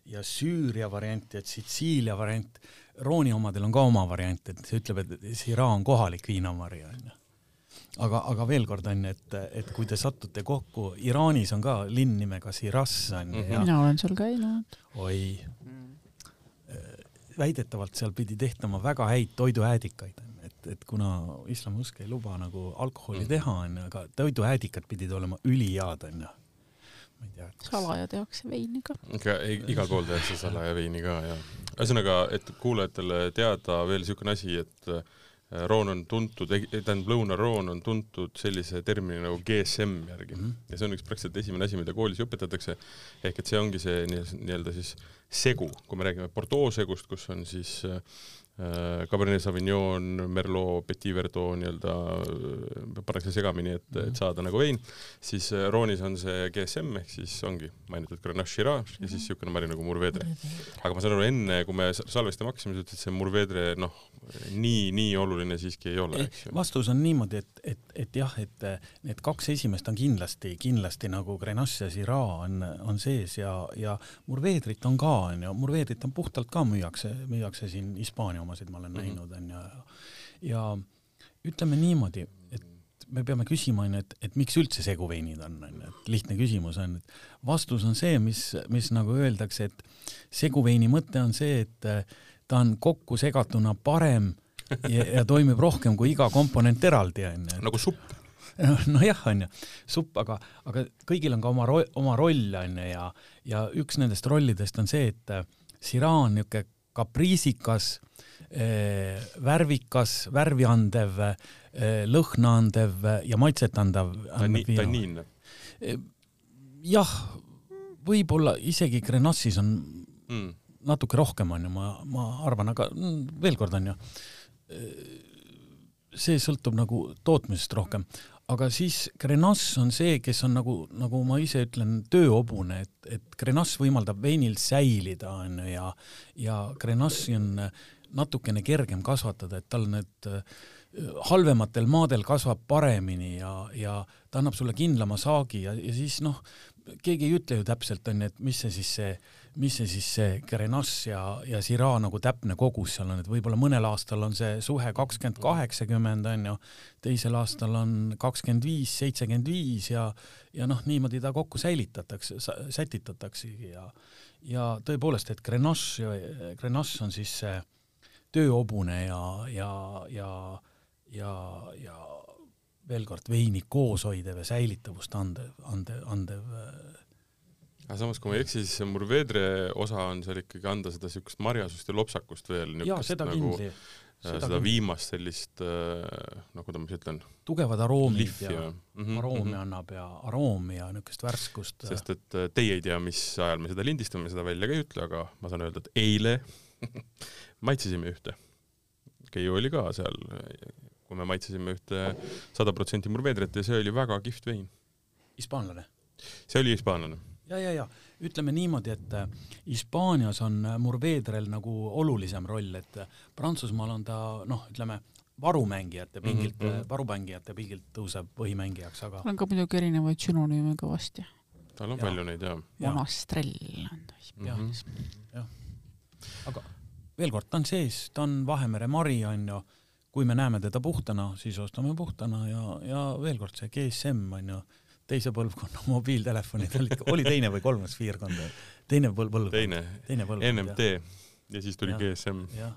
ja Süüria variant ja Sitsiilia variant. Rooni omadel on ka oma variant, et see ütleb, et Sira on kohalik viinamari, onju aga, aga veel kord on ju, et, et kui te satute kokku, Iraanis on ka linn nimega Shiraz on ju. Mhm. mina olen seal käinud. oi mm.. väidetavalt seal pidi tehtama väga häid toiduäädikaid, et, et kuna islamiusk ei luba nagu alkoholi mm. teha onju, aga toiduäädikad pidid olema ülihead onju ma ei tea. salaja tehakse veini ka. ikka igal pool tehakse salaja veini ka ja ühesõnaga, et kuulajatele teada veel niisugune asi, et Äh, Roon on tuntud, tähendab Lõuna-Roon on tuntud sellise termini nagu GSM järgi. Mm -hmm. ja see on üks praktiliselt esimene asi, mida koolis õpetatakse, ehk et see ongi see nii-öelda siis segu, kui me räägime Bordeaux segust, kus on siis äh, äh, Cabernet Sauvignon, Merlot, Petit Verdot nii-öelda äh, pannakse segamini, et, et Mhm. saada nagu vein, siis äh, Roonis on see GSM ehk siis ongi mainitud Grenache Shiraz ja siis niisugune mari nagu Mourvedre. aga ma saan aru, enne kui me salvestama hakkasime, sa ütlesid, et see Mourvedre noh, nii, nii oluline siiski ei ole, vastus on niimoodi, et, et, et jah, et need kaks esimest on kindlasti, kindlasti nagu Grenache ja Syrah on, on sees ja, ja Murvedrit on ka, onju, Murvedrit on puhtalt ka müüakse, müüakse siin Hispaania omasid ma olen mm. -hmm. näinud, onju, ja, ja ütleme niimoodi, et me peame küsima, onju, et, et miks üldse seguveinid on, onju, et lihtne küsimus on, et vastus on see, mis, mis nagu öeldakse, et seguveini mõte on see, et eh, ta on kokku segatuna parem ja, ja toimib rohkem kui iga komponent eraldi, onju. nagu supp. nojah, onju, supp, aga, aga kõigil on ka oma ro-, oma roll, onju, ja, ja üks nendest rollidest on see, et Syrah on niisugune kapriisikas eh,, värvikas, värvi andev eh,, lõhna andev ja maitset andav. tanniinne. jah, võib-olla isegi Grenache'is on Mm. natuke rohkem onju, ma, ma arvan, aga mm, veel kord onju, see sõltub nagu tootmisest rohkem, aga siis Grenache on see, kes on nagu, nagu ma ise ütlen, tööhobune, et, et Grenache võimaldab veinil säilida onju ja, ja Grenache'i on natukene kergem kasvatada, et tal need äh, halvematel maadel kasvab paremini ja, ja ta annab sulle kindlama saagi ja, ja siis noh, keegi ei ütle ju täpselt onju, et mis see siis see, mis see siis see Grenache ja, ja Syrah nagu täpne kogus seal on, et võib-olla mõnel aastal on see suhe kakskümmend, kaheksakümmend onju, teisel aastal on kakskümmend viis, seitsekümmend viis ja, ja noh, niimoodi ta kokku säilitatakse, sätitataksegi ja, ja tõepoolest, et Grenache, Grenache on siis see tööhobune ja, ja, ja, ja, ja veel kord veini kooshoidev ja säilitavust andev, andev, andev aga samas, kui ma ei eksi, siis see Murvedre osa on seal ikkagi anda seda siukest marjasust ja lopsakust veel. jaa, seda nagu, kindli. seda, seda viimast sellist, noh, kuidas ma siis ütlen. tugevad aroomid Lihvi, ja mm -hmm, aroomi mm -hmm. annab ja aroomi ja niisugust värskust. sest et äh, teie ei tea, mis ajal me seda lindistame, seda välja ka ei ütle, aga ma saan öelda, et eile maitsesime ühte. Keiu oli ka seal, kui me maitsesime ühte sada protsenti Murvedret ja see oli väga kihvt vein. hispaanlane? see oli hispaanlane. ja, ja, ja ütleme niimoodi, et äh, Hispaanias on Murvedrel nagu olulisem roll, et äh, Prantsusmaal on ta noh, ütleme varumängijate pingilt mm, Mhm, -hmm. varumängijate pingilt tõuseb põhimängijaks, aga on ka muidugi erinevaid sünonüüme kõvasti. tal on Ja. palju neid jaa. Ja. monastrell on ta Hispaanias. aga veel kord, ta on sees, ta on Vahemere mari, onju, kui me näeme teda puhtana, siis ostame puhtana ja, ja veel kord see GSM onju, teise põlvkonna mobiiltelefonid olid, oli teine või kolmas piirkond, teine põlv, põlvkond, teine, teine põlvkond, NMT ja siis tuli Jah. GSM. jah,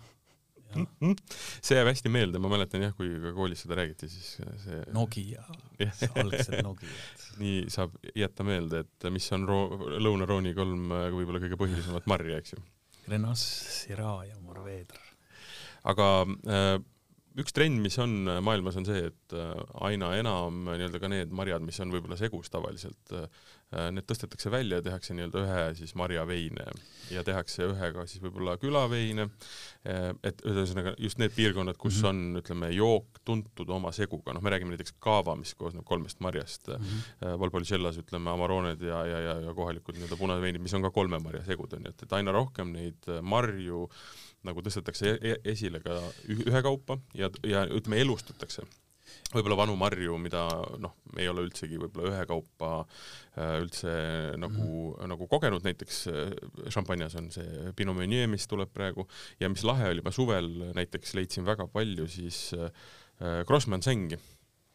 jah, see jääb hästi meelde, ma mäletan jah, kui ka koolis seda räägiti, siis see Nokia, algsed Nokiad. nii saab jätta meelde, et mis on Roo-, Lõuna-Rooni kolm äh, võib-olla kõige põhilisemat marja, eks ju. Grenache, Syrah ja Mourvedre. aga äh, üks trend, mis on äh, maailmas, on see, et äh, aina enam äh, nii-öelda ka need marjad, mis on võib-olla segus tavaliselt, need tõstetakse välja ja tehakse nii-öelda ühe siis marjaveine ja tehakse ühega siis võib-olla külaveine, et ühesõnaga just need piirkonnad, kus Mhm. on, ütleme, jook tuntud oma seguga, noh, me räägime näiteks kaava, mis koosneb kolmest marjast mm, Mhm. -hmm. Valpolicellas ütleme Amaroned ja, ja, ja, ja kohalikud nii-öelda punaseveinid, mis on ka kolme marja segud, onju, et, et aina rohkem neid marju nagu tõstetakse e esile ka ühekaupa ja, ja ütleme, elustatakse võib-olla vanu marju, mida noh, ei ole üldsegi võib-olla ühekaupa üldse nagu mm, -hmm. nagu kogenud, näiteks šampanjas on see Pinot Meunier, mis tuleb praegu. Ja mis lahe oli, ma suvel näiteks leidsin väga palju siis äh, Grossman Sengi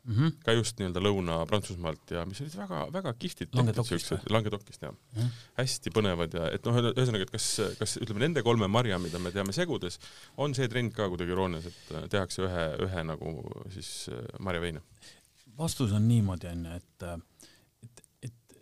mm. -hmm. ka just nii-öelda Lõuna-Prantsusmaalt ja mis olid väga-väga kihvtid Languedocist siuksed, Languedocist jah mm. -hmm. hästi põnevad ja et noh, ühesõnaga, et kas, kas ütleme nende kolme marja, mida me teame segudes, on see trend ka kuidagi Roones, et tehakse ühe, ühe nagu siis marjaveine? vastus on niimoodi onju, et, et, et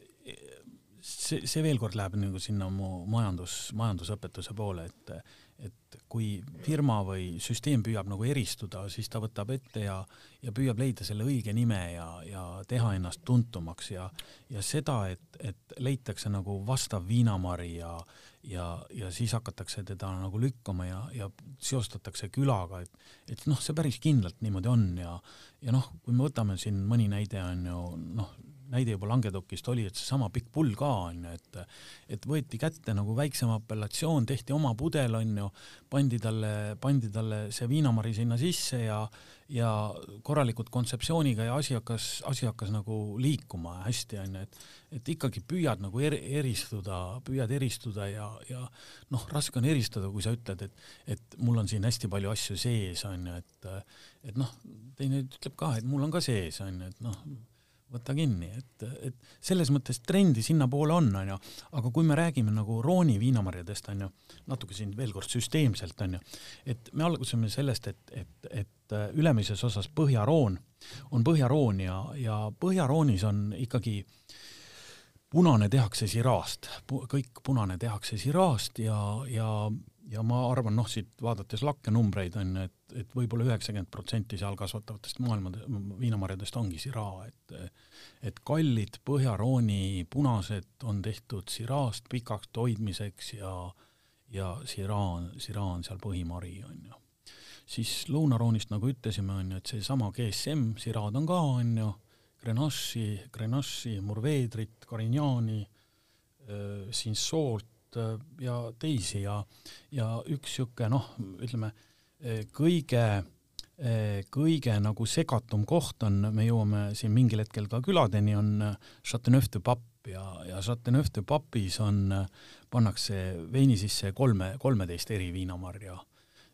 see, see veel kord läheb nagu sinna mu majandus, majandusõpetuse poole, et et kui firma või süsteem püüab nagu eristuda, siis ta võtab ette ja, ja püüab leida selle õige nime ja, ja teha ennast tuntumaks ja, ja seda, et, et leitakse nagu vastav viinamari ja, ja, ja siis hakatakse teda nagu lükkama ja, ja seostatakse külaga, et, et noh, see päris kindlalt niimoodi on ja, ja noh, kui me võtame siin mõni näide on ju noh, näide juba Langedokist oli, et seesama pikk pull ka on ju, et et võeti kätte nagu väiksem apellatsioon, tehti oma pudel on ju, pandi talle, pandi talle see viinamari sinna sisse ja ja korralikult kontseptsiooniga ja asi hakkas, asi hakkas nagu liikuma hästi on ju, et et ikkagi püüad nagu er, eristuda, püüad eristuda ja, ja noh, raske on eristada, kui sa ütled, et et mul on siin hästi palju asju sees on ju, et et noh, teine ütleb ka, et mul on ka sees on ju, et noh võta kinni, et, et selles mõttes trendi sinnapoole on, onju, aga kui me räägime nagu Rooni viinamarjadest, onju, natuke siin veel kord süsteemselt, onju, et me algusime sellest, et, et, et ülemises osas Põhja-Roon on Põhja-Roon ja, ja Põhja-Roonis on ikkagi punane tehakse siraast, kõik punane tehakse siraast ja, ja ja ma arvan, noh, siit vaadates lakkenumbreid on, et, et võib-olla üheksakümmend protsenti seal kasvatavatest maailma viinamarjadest ongi siraa, et et kallid Põhja-Rooni punased on tehtud siraast pikaks hoidmiseks ja ja siraa on, siraa on seal põhimari, on ju. siis Lõuna-Roonist, nagu ütlesime, on ju, et seesama GSM siraad on ka, on ju, Grenache'i, Grenache'i, Murvedrit, Carignani, Sinsoolt, Äh, ja teisi ja, ja üks niisugune noh, ütleme äh, kõige, äh, kõige nagu segatum koht on, me jõuame siin mingil hetkel ka küladeni, on Chateauneuf-de-Pape ja, ja Chateauneuf-de-Papis on, pannakse veini sisse kolme, kolmeteist eri viinamarja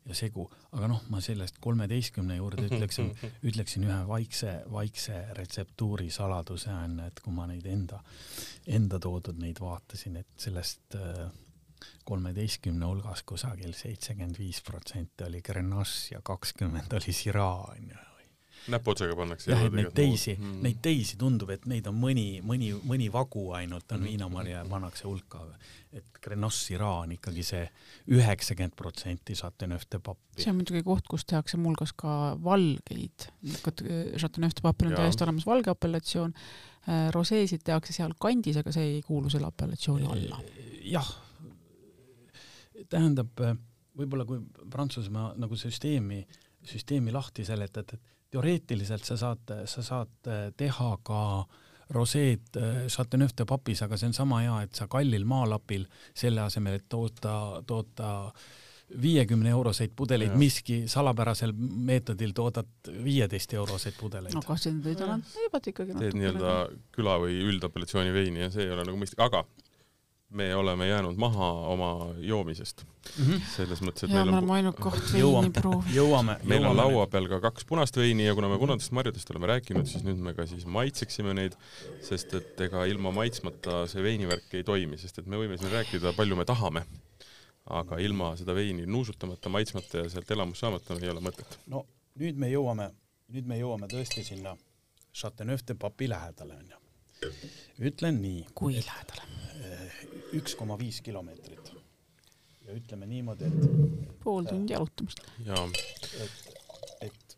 ja segu, aga noh, ma sellest kolmeteistkümne juurde ütleksin, ütleksin ühe vaikse, vaikse retseptuuri saladuse on, et kui ma neid enda, enda toodud neid vaatasin, et sellest äh, kolmeteistkümne hulgas kusagil seitsekümmend viis protsenti oli Grenache ja kakskümmend oli Syrah onju näpuotsaga pannakse jah, et neid teisi mm., neid teisi tundub, et neid on mõni, mõni, mõni vagu ainult on mm. viinamarja ja pannakse hulka. et Grenache Syrah on ikkagi see üheksakümmend protsenti Chateauneuf de Papi. see on muidugi koht, kus tehakse muuhulgas ka valgeid, Chateauneuf de Papil on täiesti olemas valge apellatsioon, äh, roseesid tehakse seal kandis, aga see ei kuulu selle apellatsiooni alla. jah, tähendab, võib-olla kui Prantsusmaa nagu süsteemi, süsteemi lahti seletad, et teoreetiliselt sa saad, sa saad teha ka roseed äh, Chateauneuf de Papis, aga see on sama hea, et sa kallil maalapil selle asemel, et toota, toota viiekümne euroseid pudeleid, miski salapärasel meetodil toodad viieteist euroseid pudeleid. no kas sind ei tule, teevad ikkagi teed nii-öelda küla või üldapellatsiooni veini ja see ei ole nagu mõistlik, aga me oleme jäänud maha oma joomisest mm. -hmm. selles mõttes, et ja, meil on ainult koht veini proovida. jõuame, meil on laua peal ka kaks punast veini ja kuna me punastest marjadest oleme rääkinud, siis nüüd me ka siis maitseksime neid, sest et ega ilma maitsmata see veinivärk ei toimi, sest et me võime siin rääkida, palju me tahame, aga ilma seda veini nuusutamata, maitsmata ja sealt elamust saamata ei ole mõtet. no nüüd me jõuame, nüüd me jõuame tõesti sinna Chateauneuf de Papi lähedale onju. ütlen nii. kui lähedale? Üks koma viis kilomeetrit. ja ütleme niimoodi, et pool tundi jalutamist. et, et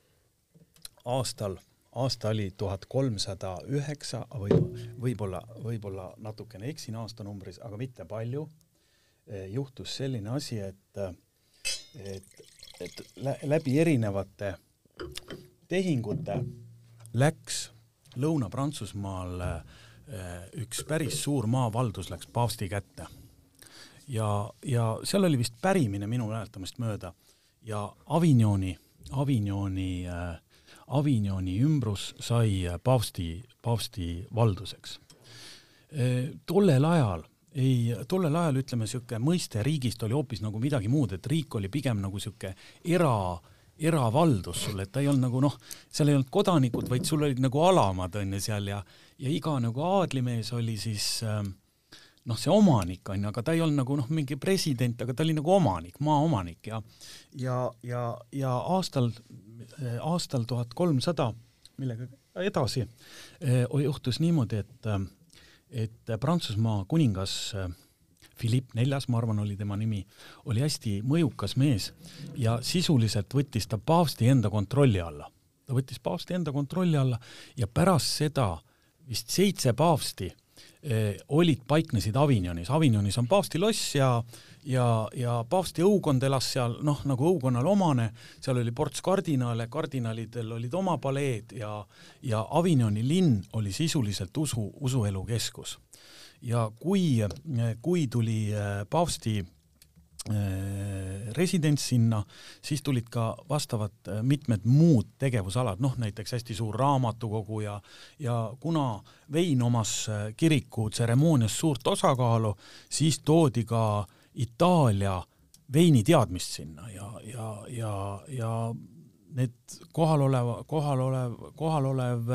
aastal, aasta oli tuhat kolmsada üheksa, või võib-olla, võib-olla natukene eksin aastanumbris, aga mitte palju, e, juhtus selline asi, et, et, et läbi erinevate tehingute läks Lõuna-Prantsusmaal Äh, üks päris suur maavaldus läks paavsti kätte. ja, ja seal oli vist pärimine minu mäletamist mööda ja Avignoni, Avignoni äh,, Avignoni ümbrus sai äh, paavsti, paavsti valduseks e,. tollel ajal ei, tollel ajal ütleme, niisugune mõiste riigist oli hoopis nagu midagi muud, et riik oli pigem nagu niisugune era, eravaldus sul, et ta ei olnud nagu noh, seal ei olnud kodanikud, vaid sul olid nagu alamad on ju seal ja ja iga nagu aadlimees oli siis äh, noh, see omanik on ju, aga ta ei olnud nagu noh, mingi president, aga ta oli nagu omanik, maaomanik ja ja, ja, ja aastal, aastal tuhat kolmsada, millega edasi, äh, juhtus niimoodi, et äh, et Prantsusmaa kuningas Philipp Neljas, ma arvan, oli tema nimi, oli hästi mõjukas mees ja sisuliselt võttis ta paavsti enda kontrolli alla. ta võttis paavsti enda kontrolli alla ja pärast seda vist seitse paavsti eh, olid, paiknesid Avignonis, Avignonis on paavsti loss ja ja, ja paavsti õukond elas seal noh, nagu õukonnale omane, seal oli ports kardinale, kardinalidel olid oma paleed ja ja Avignoni linn oli sisuliselt usu, usuelu keskus ja kui, kui tuli äh, paavsti äh, residents sinna, siis tulid ka vastavad äh, mitmed muud tegevusalad, noh näiteks hästi suur raamatukogu ja ja kuna vein omas kiriku tseremoonias suurt osakaalu, siis toodi ka Itaalia veiniteadmist sinna ja, ja, ja, ja need kohaloleva, kohalolev, kohalolev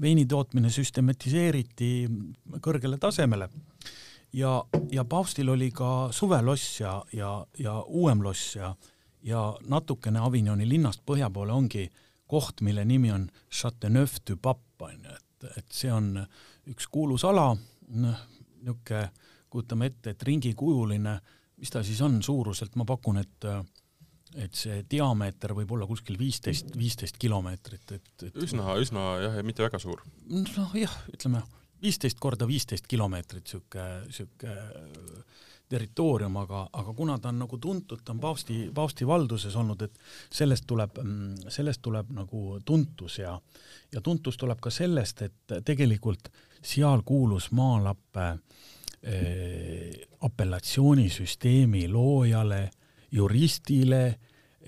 veini tootmine süstematiseeriti kõrgele tasemele ja, ja paavstil oli ka suveloss ja, ja, ja uuem loss ja, ja natukene Avignoni linnast põhja poole ongi koht, mille nimi on Châteauneuf-du-Pape on ju, et, et see on üks kuulus ala, noh, niisugune, kujutame ette, et ringikujuline, mis ta siis on suuruselt, ma pakun, et et see diameeter võib olla kuskil viisteist, viisteist kilomeetrit, et, et üsna, üsna jah, ja mitte väga suur. noh jah, ütleme viisteist korda viisteist kilomeetrit sihuke, sihuke territoorium, aga, aga kuna ta on nagu tuntud, ta on paavsti, paavsti valduses olnud, et sellest tuleb, sellest tuleb nagu tuntus ja ja tuntus tuleb ka sellest, et tegelikult seal kuulus Maalappe eh, apellatsioonisüsteemi loojale juristile,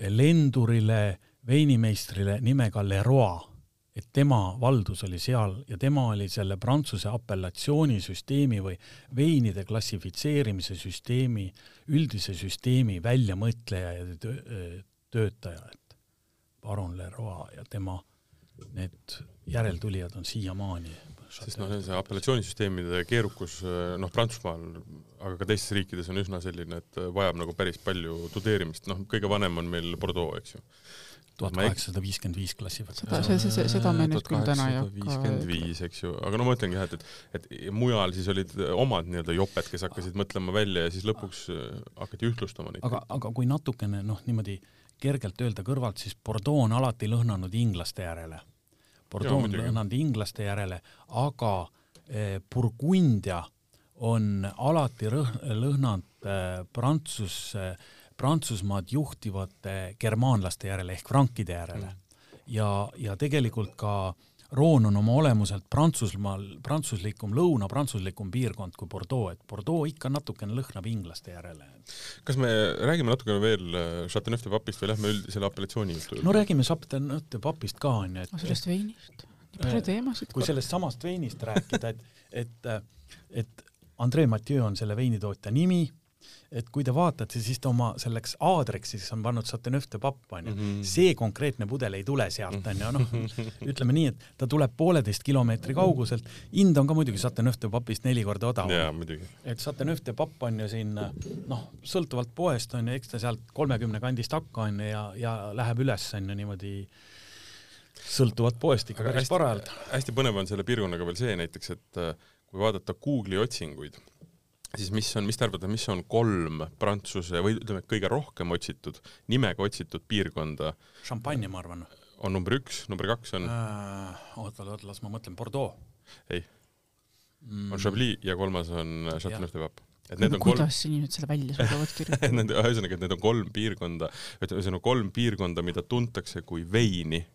lendurile, veinimeistrile nimega Leroy, et tema valdus oli seal ja tema oli selle Prantsuse apellatsioonisüsteemi või veinide klassifitseerimise süsteemi, üldise süsteemi väljamõtleja ja töötaja, et baron Leroy ja tema need järeltulijad on siiamaani sest noh, see apellatsioonisüsteemide keerukus noh, Prantsusmaal, aga ka teistes riikides on üsna selline, et vajab nagu päris palju tudeerimist, noh, kõige vanem on meil Bordeaux, eks ju. Tuhat kaheksasada viiskümmend viis klassifikatsioon. seda, see, see, seda me nüüd küll täna ei hakka. viiskümmend viis, eks ju, aga no ma ütlengi jah, et, et, et mujal siis olid omad nii-öelda joped, kes hakkasid mõtlema välja ja siis lõpuks äh, hakati ühtlustama neid. aga, aga kui natukene noh, niimoodi kergelt öelda kõrvalt, siis Bordeaux on alati lõhnanud inglaste järele Bordeaux on lõhnanud inglaste järele, aga eh, Burgundia on alati rõh-, lõhnanud eh, Prantsus eh,, Prantsusmaad juhtivate germaanlaste järele ehk frankide järele mm.. ja, ja tegelikult ka Roon on oma olemuselt Prantsusmaal prantsuslikum, lõunaprantsuslikum piirkond kui Bordeaux, et Bordeaux ikka natukene lõhnab inglaste järele. kas me räägime natukene veel äh, Chateauneuf de Papist või lähme üldisele apellatsiooni juurde? no räägime Chateauneuf de Papist ka onju, et sellest veinist, nii palju teemasid. kui sellest samast veinist rääkida, et, et, et André Mathieu on selle veinitootja nimi et kui te vaatate, siis ta oma selleks aadriks siis on pannud Satenöfte papp onju mm, -hmm. see konkreetne pudel ei tule sealt onju, noh ütleme nii, et ta tuleb pooleteist kilomeetri kauguselt, hind on ka muidugi Satenöfte papist neli korda odavam. et Satenöfte papp on ju siin noh, sõltuvalt poest onju, eks ta sealt kolmekümne kandist hakka onju ja, ja läheb üles onju niimoodi sõltuvalt poest ikka päris parajalt. hästi põnev on selle piirkonnaga veel see näiteks, et kui vaadata Google'i otsinguid siis mis on, mis te arvate, mis on kolm Prantsuse või ütleme, kõige rohkem otsitud, nimega otsitud piirkonda? Champagne, ma arvan. on number üks, number kaks on äh,? oota, oota, las ma mõtlen, Bordeaux. ei mm., on Chablis ja kolmas on Châteauneuf-de-Pape et need on kuidas kolm... inimesed selle välja suudavad kirjutada ühesõnaga, et need on kolm piirkonda, ühesõnaga kolm piirkonda, mida tuntakse kui veini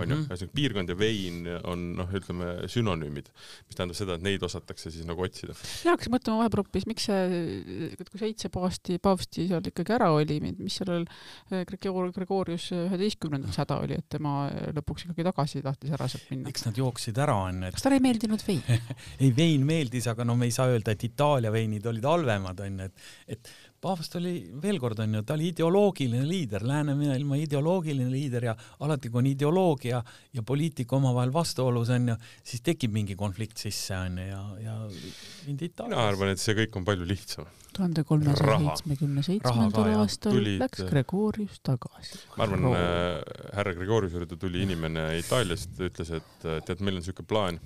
on ju mm -hmm., ühesõnaga piirkond ja vein on noh, ütleme sünonüümid, mis tähendab seda, et neid osatakse siis nagu otsida. mina hakkasin mõtlema vahepeal hoopis, miks see, kui seitse paavsti, paavsti seal ikkagi ära oli, mis sellel eh, Gregor, Gregorius üheteistkümnendaks häda oli, et tema lõpuks ikkagi tagasi tahtis ära sealt minna? eks nad jooksid ära, on ju. kas talle ei meeldinud vein ei, vein meeldis, aga no me ei saa öelda, et Itaalia veinid olid halvemad, on ju, et, et paavst oli, veel kord on ju, ta oli ideoloogiline liider, läänemaailma ideoloogiline liider ja alati, kui on ideoloogia ja poliitika omavahel vastuolus on ju, siis tekib mingi konflikt sisse on ju ja, ja mindi Itaaliasse. mina arvan, et see kõik on palju lihtsam. tuhande kolmesaja seitsmekümne seitsmendal aastal tulid... läks Gregorius tagasi. ma arvan äh,, härra Gregorius juurde tuli inimene Itaaliast, ütles, et tead, meil on niisugune plaan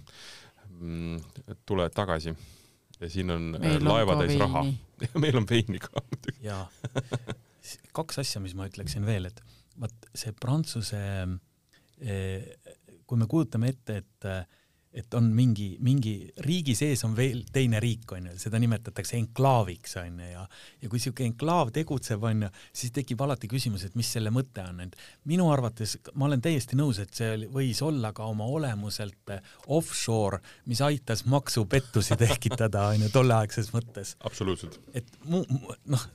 mm, tule tagasi ja siin on äh, meil laevatäis raha. meil on veini ka muidugi. ja s- kaks asja, mis ma ütleksin veel, et vaat see Prantsuse, kui me kujutame ette, et et on mingi, mingi riigi sees on veel teine riik, onju, seda nimetatakse enklaaviks, onju, ja ja kui siuke enklaav tegutseb, onju, siis tekib alati küsimus, et mis selle mõte on, et minu arvates ma olen täiesti nõus, et see oli, võis olla ka oma olemuselt offshore, mis aitas maksupettusi tekitada, onju, tolleaegses mõttes. Absoluutselt. et mu, mu noh,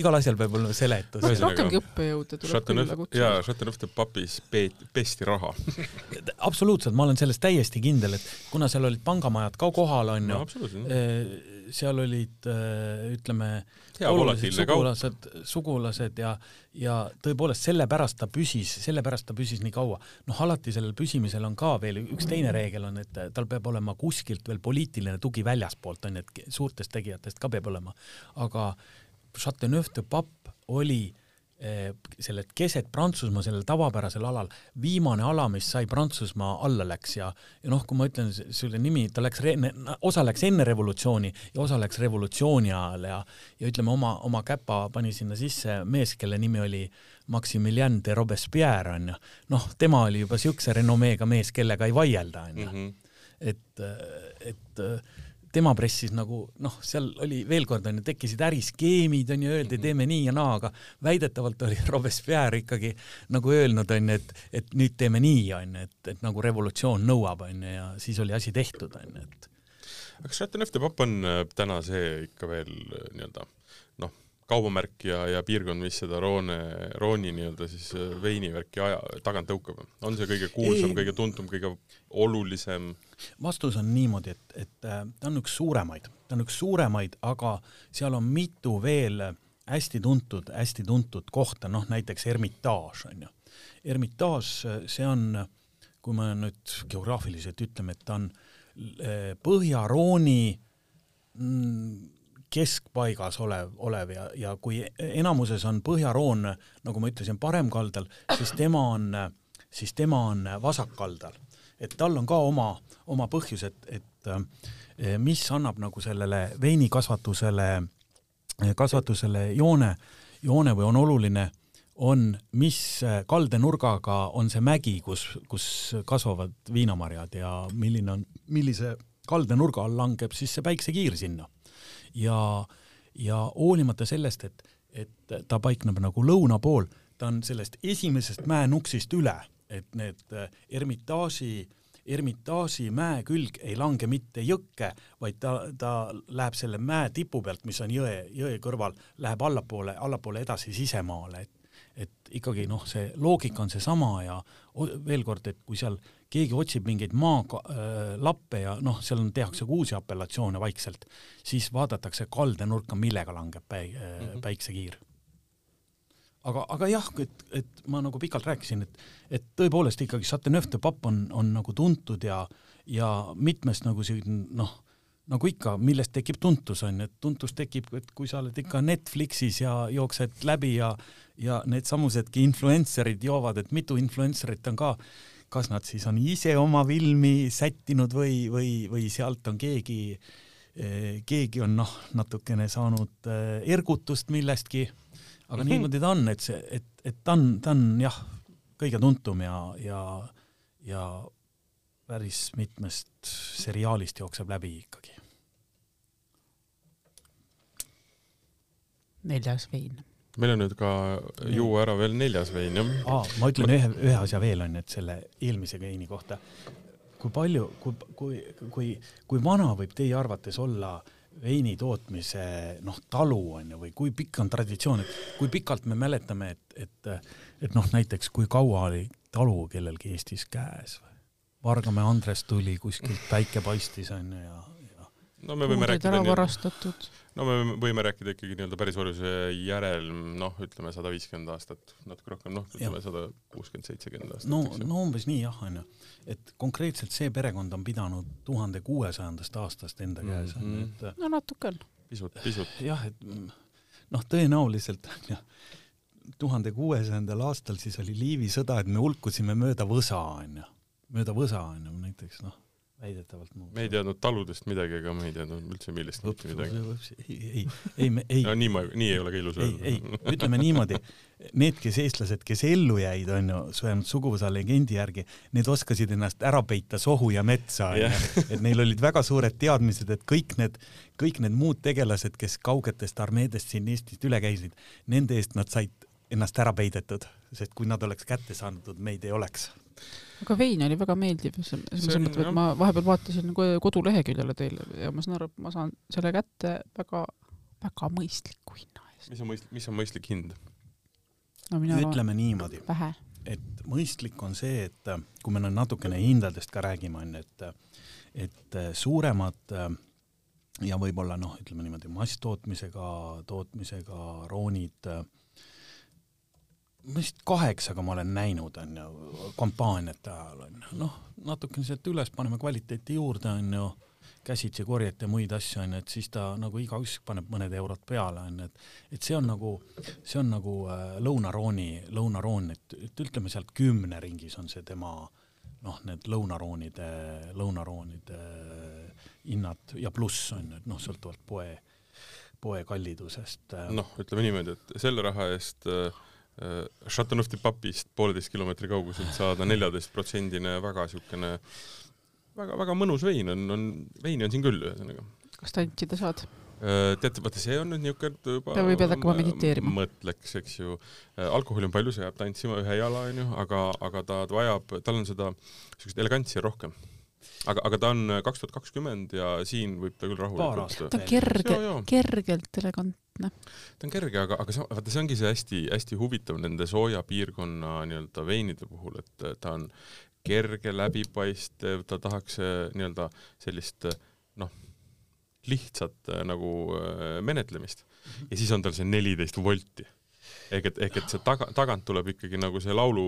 igal asjal peab olema seletus. Rohkemgi õppejõude tuleb külla kutsuda jaa, Chateauneuf de Papis peet-, pesti raha. absoluutselt, ma olen selles täiesti kindel, et kuna seal olid pangamajad ka kohal, no onju, absoluutselt. seal olid äh, ütleme, kaup. sugulased, sugulased ja, ja tõepoolest sellepärast ta püsis, sellepärast ta püsis nii kaua. noh, alati sellel püsimisel on ka veel üks teine reegel on, et tal peab olema kuskilt veel poliitiline tugi väljaspoolt on ju, et suurtest tegijatest ka peab olema, aga Chateauneuf de Pape oli eh, sellelt keset Prantsusmaa sellel tavapärasel alal viimane ala, mis sai Prantsusmaa alla läks ja ja noh, kui ma ütlen selle nimi, ta läks, osa läks enne revolutsiooni ja osa läks revolutsiooni ajal ja ja ütleme oma, oma käpa pani sinna sisse mees, kelle nimi oli Maximilien de Robespierre onju. noh, tema oli juba siukse renomeega mees, kellega ei vaielda onju Mhm. et, et tema pressis nagu noh, seal oli veel kord onju, tekkisid äriskeemid onju, öeldi teeme nii ja naa, aga väidetavalt oli Robespierre ikkagi nagu öelnud onju, et, et nüüd teeme nii onju, et, et nagu revolutsioon nõuab onju ja siis oli asi tehtud onju, et aga kas Chateauneuf de Pape on äh, täna see ikka veel äh, nii-öelda kaubamärk ja, ja piirkond, mis seda Roone, Rooni nii-öelda siis äh, veinivärki aja, tagant tõukab? on see kõige kuulsam, kõige tuntum, kõige olulisem? vastus on niimoodi, et, et äh, ta on üks suuremaid, ta on üks suuremaid, aga seal on mitu veel hästi tuntud, hästi tuntud kohta, noh näiteks Hermitage on ju. Hermitage, see on, kui me nüüd geograafiliselt ütleme, et ta on äh, Põhja-Rooni mm, keskpaigas olev, olev ja, ja kui enamuses on Põhja-Roon, nagu ma ütlesin, paremkaldal, siis tema on, siis tema on vasakkaldal. et tal on ka oma, oma põhjus, et, et eh, mis annab nagu sellele veinikasvatusele, kasvatusele joone, joone või on oluline, on, mis kaldenurgaga on see mägi, kus, kus kasvavad viinamarjad ja milline on, millise kaldenurga all langeb siis see päiksekiir sinna ja, ja hoolimata sellest, et, et ta paikneb nagu lõuna pool, ta on sellest esimesest mäenuksist üle, et need äh, Ermitaaži, Ermitaaži mäe külg ei lange mitte jõkke, vaid ta, ta läheb selle mäe tipu pealt, mis on jõe, jõe kõrval, läheb allapoole, allapoole edasi sisemaale, et et ikkagi noh, see loogika on seesama ja veel kord, et kui seal keegi otsib mingeid maalappe ja noh, seal on, tehakse uusi apellatsioone vaikselt, siis vaadatakse kaldenurka, millega langeb päi- mm, -hmm. päiksekiir. aga, aga jah, et, et ma nagu pikalt rääkisin, et, et tõepoolest ikkagi Pape on, on nagu tuntud ja, ja mitmest nagu selline noh, nagu ikka, millest tekib tuntus on ju, et tuntus tekib, et kui sa oled ikka Netflixis ja jooksed läbi ja ja needsamusedki influencer'id joovad, et mitu influencer'it on ka, kas nad siis on ise oma filmi sättinud või, või, või sealt on keegi, keegi on noh, natukene saanud eh, ergutust millestki, aga Mhm. niimoodi ta on, et see, et, et ta on, ta on jah, kõige tuntum ja, ja, ja päris mitmest seriaalist jookseb läbi ikkagi. neljas vein. Meil on nüüd ka juua ära veel neljas vein, jah? aa, ma ütlen ühe, ühe asja veel onju, et selle eelmise veini kohta. kui palju, kui, kui, kui, kui vana võib teie arvates olla veini tootmise noh, talu on ju, või kui pikk on traditsioon, et kui pikalt me mäletame, et, et, et noh, näiteks kui kaua oli talu kellelgi Eestis käes või? Vargamäe Andres tuli kuskilt, päike paistis onju ja, ja no me võime rääkida ära varastatud. no me võime rääkida ikkagi nii-öelda päris orjuse järel, noh, ütleme sada viiskümmend aastat, natuke rohkem, noh, ütleme sada kuuskümmend, seitsekümmend aastat. no, no umbes nii jah, onju. et konkreetselt see perekond on pidanud tuhande kuuesajandast aastast enda käes onju, Mhm. et no natuke on. pisut, pisut. jah, et mm, noh, tõenäoliselt onju, tuhande kuuesajandal aastal siis oli Liivi sõda, et me hulkusime mööda võsa onju, mööda võsa onju näiteks noh, väidetavalt muutub. me ei teadnud taludest midagi, ega me ei teadnud üldse millestki mitte midagi. ei, ei, ei, me ei no nii ma, nii ei ole ka ilus öelda. ei, ei, ütleme niimoodi, need, kes eestlased, kes ellu jäid, on ju, vähemalt suguvõsa legendi järgi, need oskasid ennast ära peita sohu ja metsa, on ju. et neil olid väga suured teadmised, et kõik need, kõik need muud tegelased, kes kaugetest armeedest siin Eestist üle käisid, nende eest nad said ennast ära peidetud, sest kui nad oleks kätte saanud, meid ei oleks. Aga vein oli väga meeldiv, selles mõttes, et ma vahepeal vaatasin koduleheküljele teil ja ma saan aru, et ma saan selle kätte väga, väga mõistliku hinna eest. mis on mõistlik, mis on mõistlik hind? no ütleme niimoodi, et mõistlik on see, et kui me nüüd natukene hindadest ka räägime, on ju, et, et suuremad ja võib-olla noh, ütleme niimoodi masstootmisega, tootmisega roonid äh, vist kaheksaga ma olen näinud, on ju, kampaaniate ajal on ju, noh, natukene sealt üles paneme kvaliteeti juurde, on ju, käsitsi korjata ja muid asju, on ju, et siis ta nagu igaüks paneb mõned eurod peale, on ju, et et see on nagu, see on nagu äh, lõunarooni, lõunaroon, et, et ütleme sealt kümne ringis on see tema noh, need lõunaroonide, lõunaroonide hinnad ja pluss on ju, et noh, sõltuvalt poe, poe kallidusest. noh, ütleme niimoodi, et selle raha eest äh Šatanovti äh, papist pooleteist kilomeetri kauguselt saada neljateistprotsendine väga siukene väga-väga mõnus vein on, on, veini on siin küll, ühesõnaga. kas tantsida saad? Äh, teate, vaata see on nüüd niisugune juba või pead hakkama mediteerima? mõtleks, eks ju. Äh, alkoholi on palju, see jääb tantsima ühe jala, onju, aga, aga ta vajab, tal on seda niisugust elegantsi rohkem aga, aga ta on kaks tuhat kakskümmend ja siin võib ta küll rahulikult. ta on kerge, kergelt elegantne lihtne. ta on kerge, aga, aga sa, vaata, see ongi see hästi-hästi huvitav nende sooja piirkonna nii-öelda veinide puhul, et ta on kerge, läbipaistev, ta tahaks eh, nii-öelda sellist eh, noh, lihtsat nagu menetlemist -hmm. ja siis on tal see neliteist volti ehk et, ehk et see taga, tagant tuleb ikkagi nagu see laulu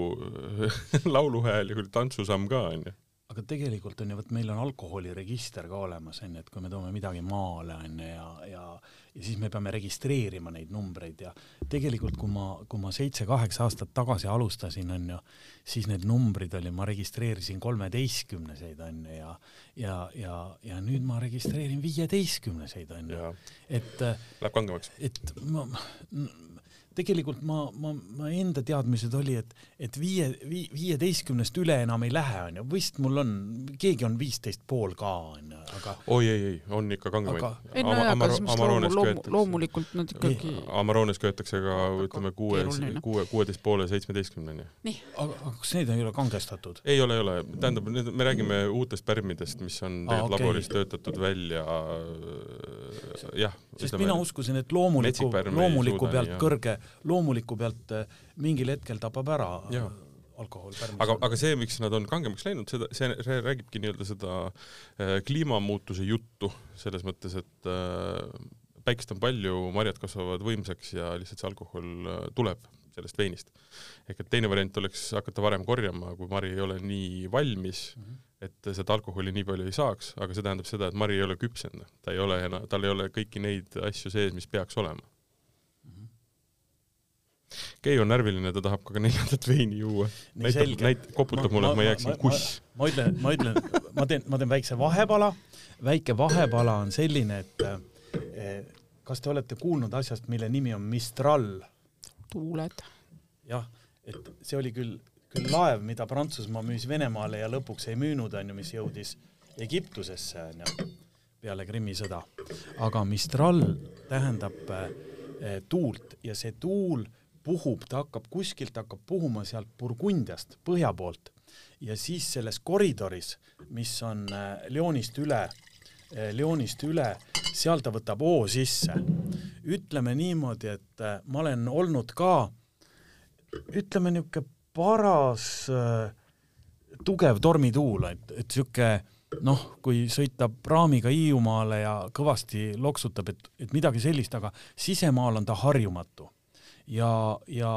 lauluhääl ja küll tantsusamm ka onju aga tegelikult on ju, vot meil on alkoholiregister ka olemas, on ju, et kui me toome midagi maale, on ju, ja, ja ja siis me peame registreerima neid numbreid ja tegelikult, kui ma, kui ma seitse-kaheksa aastat tagasi alustasin, on ju, siis need numbrid oli, ma registreerisin kolmeteistkümneseid, on ju, ja ja, ja, ja nüüd ma registreerin viieteistkümneseid, on ju. et Läheb kangemaks? et ma, tegelikult ma, ma, ma enda teadmised oli, et, et viie, viieteistkümnest üle enam ei lähe, onju, vist mul on, keegi on viisteist pool ka, onju, aga. oi ei, ei, on ikka kangemaid aga.... ei no jaa, aga siis loomu, loomu, loomulikult nad ikkagi. Amarones köetakse ka ütleme kuue, kuue, kuueteist poole seitsmeteistkümneni. aga, aga kas need ei ole kangestatud? ei ole, ei ole, tähendab, need, me räägime uutest pärmidest, mis on tegelikult ah, okay. laboris töötatud välja. jah. sest mina uskusin, et loomuliku, loomuliku pealt nii, kõrge loomuliku pealt eh, mingil hetkel tapab ära ja. alkohol. aga, aga see, miks nad on kangemaks läinud, seda, see, räägibki nii-öelda seda äh, kliimamuutuse juttu selles mõttes, et äh, päikest on palju, marjad kasvavad võimsaks ja lihtsalt see alkohol tuleb sellest veinist. ehk et teine variant oleks hakata varem korjama, kui mari ei ole nii valmis mm, -hmm. et seda alkoholi nii palju ei saaks, aga see tähendab seda, et mari ei ole küpsenud, ta ei ole, tal ei ole kõiki neid asju sees, mis peaks olema Keiu on närviline, ta tahab ka neljandat veini juua. näitab, näit-, koputab mulle, et ma jääksin kuss. ma ütlen, ma ütlen, ma teen, ma teen väikse vahepala. väike vahepala on selline, et eh, kas te olete kuulnud asjast, mille nimi on Mistral? tuuled. jah, et see oli küll, küll laev, mida Prantsusmaa müüs Venemaale ja lõpuks ei müünud, onju, mis jõudis Egiptusesse, onju, peale Krimmi sõda. aga Mistral tähendab eh, tuult ja see tuul puhub, ta hakkab kuskilt, hakkab puhuma sealt Burgundiast, põhja poolt ja siis selles koridoris, mis on äh, Lyonist üle, äh, Lyonist üle, seal ta võtab hoo sisse. ütleme niimoodi, et äh, ma olen olnud ka, ütleme niisugune paras tugev tormituul, et, et sihuke noh, kui sõita praamiga Hiiumaale ja kõvasti loksutab, et, et midagi sellist, aga sisemaal on ta harjumatu ja, ja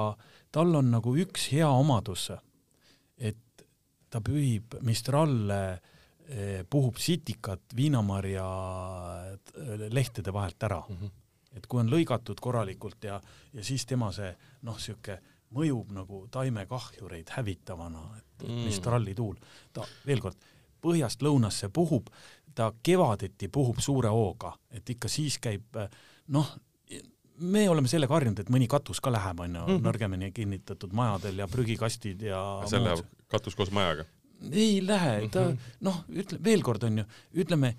tal on nagu üks hea omadus, et ta pühib Mistralle, eh, puhub sitikat viinamarja eh, lehtede vahelt ära mm. -hmm. et kui on lõigatud korralikult ja, ja siis tema see noh, sihuke mõjub nagu taimekahjureid hävitavana, et mm. Mistralli tuul, ta veel kord, põhjast lõunasse puhub, ta kevadeti puhub suure hooga, et ikka siis käib noh, me oleme sellega harjunud, et mõni katus ka läheb, on ju, Mhm. nõrgemini kinnitatud majadel ja prügikastid ja see muud. läheb katus koos majaga. ei lähe, ta Mhm. noh, ütle veel kord on ju, ütleme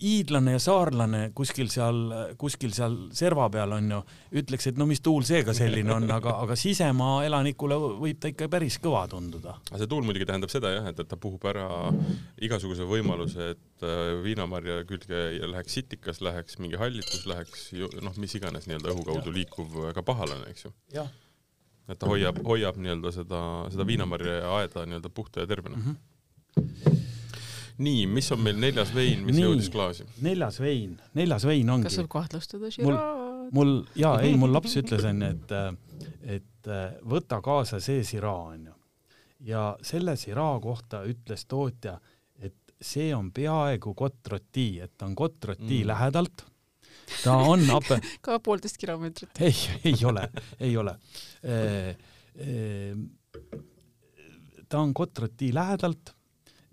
hiidlane ja saarlane kuskil seal, kuskil seal serva peal on ju, ütleks, et no mis tuul seega selline on, aga, aga sisemaa elanikule võib ta ikka päris kõva tunduda. aga see tuul muidugi tähendab seda jah, et, et ta puhub ära igasuguse võimaluse, et äh, viinamarja külge läheks sitikas, läheks mingi hallitus, läheks noh, mis iganes nii-öelda õhu kaudu liikuv ka pahalane, eks ju. et ta hoiab, hoiab nii-öelda seda, seda viinamarja ja aeda nii-öelda puhta ja tervena mm. -hmm. Nii, mis on meil neljas vein, mis Nii. jõudis klaasi? neljas vein, neljas vein ongi. kas saab kahtlustada Mul- Chirac? mul jaa, ei, mul laps ütles onju, et, et võta kaasa see sira onju. ja selle sira kohta ütles tootja, et see on peaaegu Cotroti, et ta on Cotroti Mm. lähedalt. ta on ape-, ka poolteist kilomeetrit. ei, ei ole, ei ole. ta on Cotroti lähedalt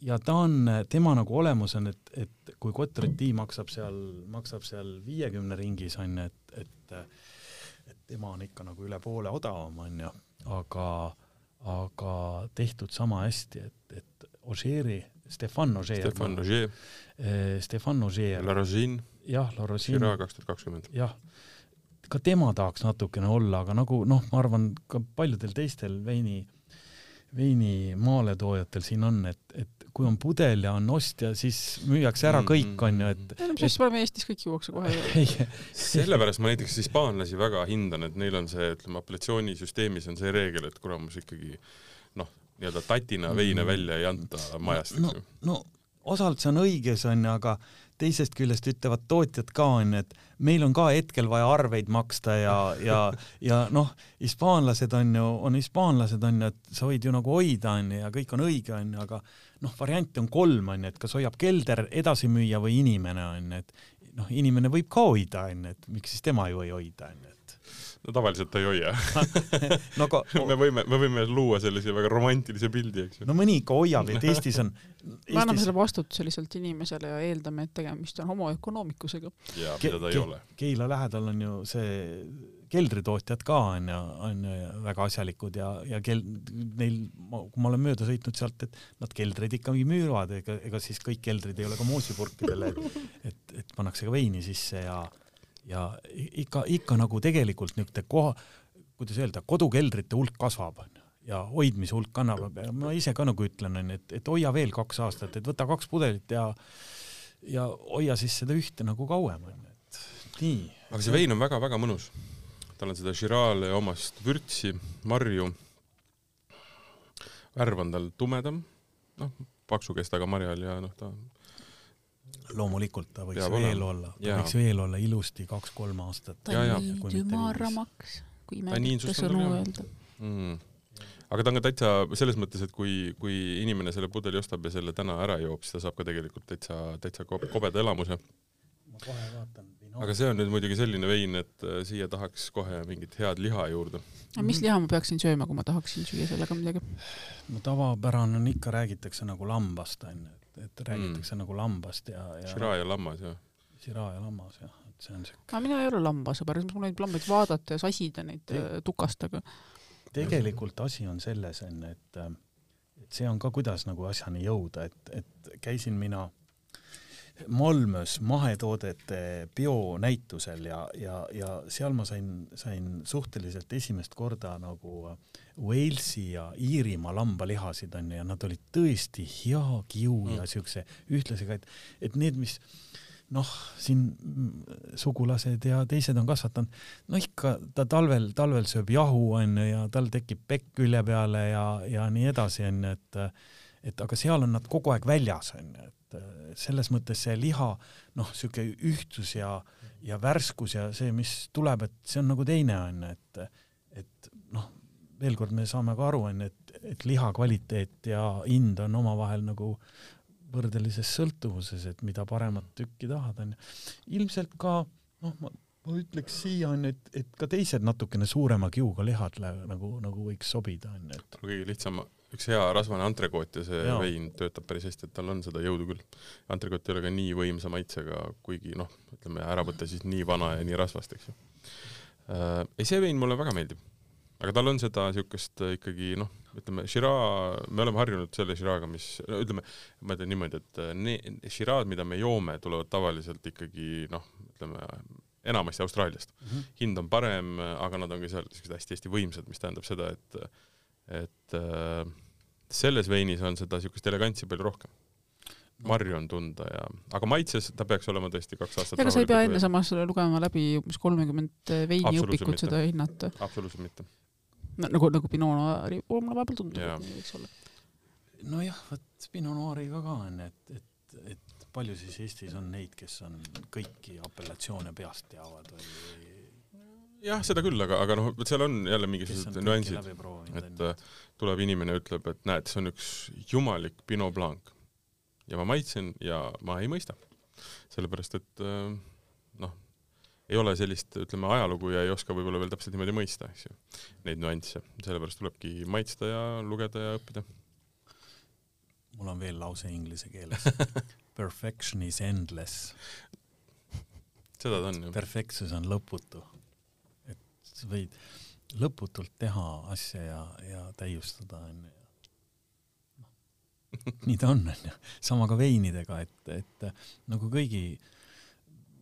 ja ta on, tema nagu olemus on, et, et kui Cotroti maksab seal, maksab seal viiekümne ringis onju, et, et, et tema on ikka nagu üle poole odavam onju, aga, aga tehtud sama hästi, et, et Ožeeri, Stefan Ožeer. Stefan Roger, Stefan Ožeer, La Rosine, jah, La Rosine Chirac kaks tuhat kakskümmend. jah, ka tema tahaks natukene olla, aga nagu noh, ma arvan, ka paljudel teistel veini, veini maaletoojatel siin on, et, et kui on pudel ja on ostja, siis müüakse ära kõik, on ju, et siis paneme Eestis kõik juuakse kohe sellepärast ma näiteks hispaanlasi väga hindan, et neil on see, ütleme, apellatsioonisüsteemis on see reegel, et kuramus ikkagi noh, nii-öelda tatina veine välja ei anta majast, no eks ju. no osalt see on õige, see on ju, aga teisest küljest ütlevad tootjad ka onju, et meil on ka hetkel vaja arveid maksta ja, ja, ja noh, hispaanlased on ju, on hispaanlased on ju, et sa võid ju nagu hoida onju ja kõik on õige onju, aga noh, variante on kolm onju, et kas hoiab kelder edasi müüa või inimene onju, et noh, inimene võib ka hoida onju, et miks siis tema ju ei hoida onju, et no tavaliselt ta ei hoia no aga me võime, me võime luua sellise väga romantilise pildi, eks ju. no mõni ikka hoiab, et Eestis on me anname selle vastutuse lihtsalt inimesele ja eeldame, et tegemist on homo economicusega. ja Ke- mida ta ei ke- ole. Keila lähedal on ju see keldritootjad ka on ju, on ju väga asjalikud ja, ja kel-, neil, kui ma olen mööda sõitnud sealt, et nad keldreid ikkagi müüvad, ega, ega siis kõik keldrid ei ole ka moosipurkidele, et, et, et pannakse ka veini sisse ja, ja ikka, ikka nagu tegelikult niisugune koha, kuidas öelda, kodukeldrite hulk kasvab, on ju ja hoidmise hulk kannab, ma ise ka nagu ütlen, onju, et, et hoia veel kaks aastat, et võta kaks pudelit ja ja hoia siis seda ühte nagu kauem, onju, et nii. aga see vein on väga-väga mõnus. Tal on seda Chirale omast vürtsi, marju. värv on tal tumedam, noh, paksu kestaga marjal ja noh, ta loomulikult ta võiks Peab veel olema. olla, ta Jaa. võiks veel olla ilusti kaks-kolm aastat. Ja, ja. ta on nii ümaramaks, kui on sõnu öelda. mm. aga ta on ka täitsa selles mõttes, et kui, kui inimene selle pudeli ostab ja selle täna ära joob, siis ta saab ka tegelikult täitsa, täitsa ko- kobeda elamuse. ma kohe vaatan. Aga see on nüüd muidugi selline vein, et äh, siia tahaks kohe mingit head liha juurde. aga mis liha ma peaksin sööma, kui ma tahaksin süüa sellega midagi? no tavapärane on ikka, räägitakse nagu lambast onju, et, et räägitakse mm. nagu lambast ja, ja Shiraz ja lammas ja sira ja lammas jah, et see on siuke. aga mina ei ole lambasõber, mulle meeldib lambaid vaadata ja sasida neid Te- äh, tukastaga. tegelikult asi on selles onju, et, et see on ka, kuidas nagu asjani jõuda, et, et käisin mina Malmös mahetoodete bionäitusel ja, ja, ja seal ma sain, sain suhteliselt esimest korda nagu Walesi ja Iirimaa lambalihasid onju ja nad olid tõesti hea kiu ja Mm. siukse ühtlasega, et, et need, mis noh, siin mm, sugulased ja teised on kasvatanud, no ikka ta talvel, talvel sööb jahu onju ja tal tekib pekk külje peale ja, ja nii edasi onju, et et aga seal on nad kogu aeg väljas onju, et äh, selles mõttes see liha noh, siuke ühtsus ja ja värskus ja see, mis tuleb, et see on nagu teine onju, et et noh, veel kord me saame ka aru onju, et, et liha kvaliteet ja hind on omavahel nagu võrdelises sõltuvuses, et mida paremat tükki tahad, onju. ilmselt ka noh, ma ma ütleks siia on, et, et ka teised natukene suurema kiuga lihad nagu, nagu võiks sobida, on ju, et kõige lihtsam, üks hea rasvane antrekoot ja see Jaa. vein töötab päris hästi, et tal on seda jõudu küll. antrekoot ei ole ka nii võimsa maitsega, kuigi noh, ütleme ära võtta siis nii vana ja nii rasvast, eks ju äh,. ei, see vein mulle väga meeldib. aga tal on seda niisugust äh, ikkagi noh, ütleme, Shiraz, me oleme harjunud selle Shiraz'ga, mis, no ütleme, ma ütlen niimoodi, et äh, ne-, Shiraz, mida me joome, tulevad tavaliselt ikkagi noh, ütleme enamasti Austraaliast mm. -hmm. hind on parem, aga nad on ka seal niisugused hästi-hästi võimsad, mis tähendab seda, et et äh, selles veinis on seda niisugust elegantsi palju rohkem. marju on tunda ja, aga maitses ta peaks olema tõesti kaks aastat ega sa ei pea enne samas lugema läbi umbes kolmekümmend veiniõpikut Absoluutselt seda hinnata absoluutselt mitte. no, nagu, nagu Pinot Noiri mulle vahepeal tundub, võiks olla. nojah, vot Pinot Noiriga ka on, et, et, et palju siis Eestis on neid, kes on kõiki apellatsioone peast teavad või jah, seda küll, aga, aga noh, seal on jälle mingisugused nüansid, et äh, tuleb inimene ütleb, et näed, see on üks jumalik Pinot Blanc ja ma maitsen ja ma ei mõista. sellepärast, et äh, noh, ei ole sellist, ütleme, ajalugu ja ei oska võib-olla veel täpselt niimoodi mõista, eks ju, neid nüansse. sellepärast tulebki maitsta ja lugeda ja õppida. mul on veel lause inglise keeles Perfection is endless. seda ta on ju. perfektsus on lõputu. Sa võid lõputult teha asja ja, ja täiustada, onju. Noh, nii ta on, onju. sama ka veinidega, et, et nagu kõigi,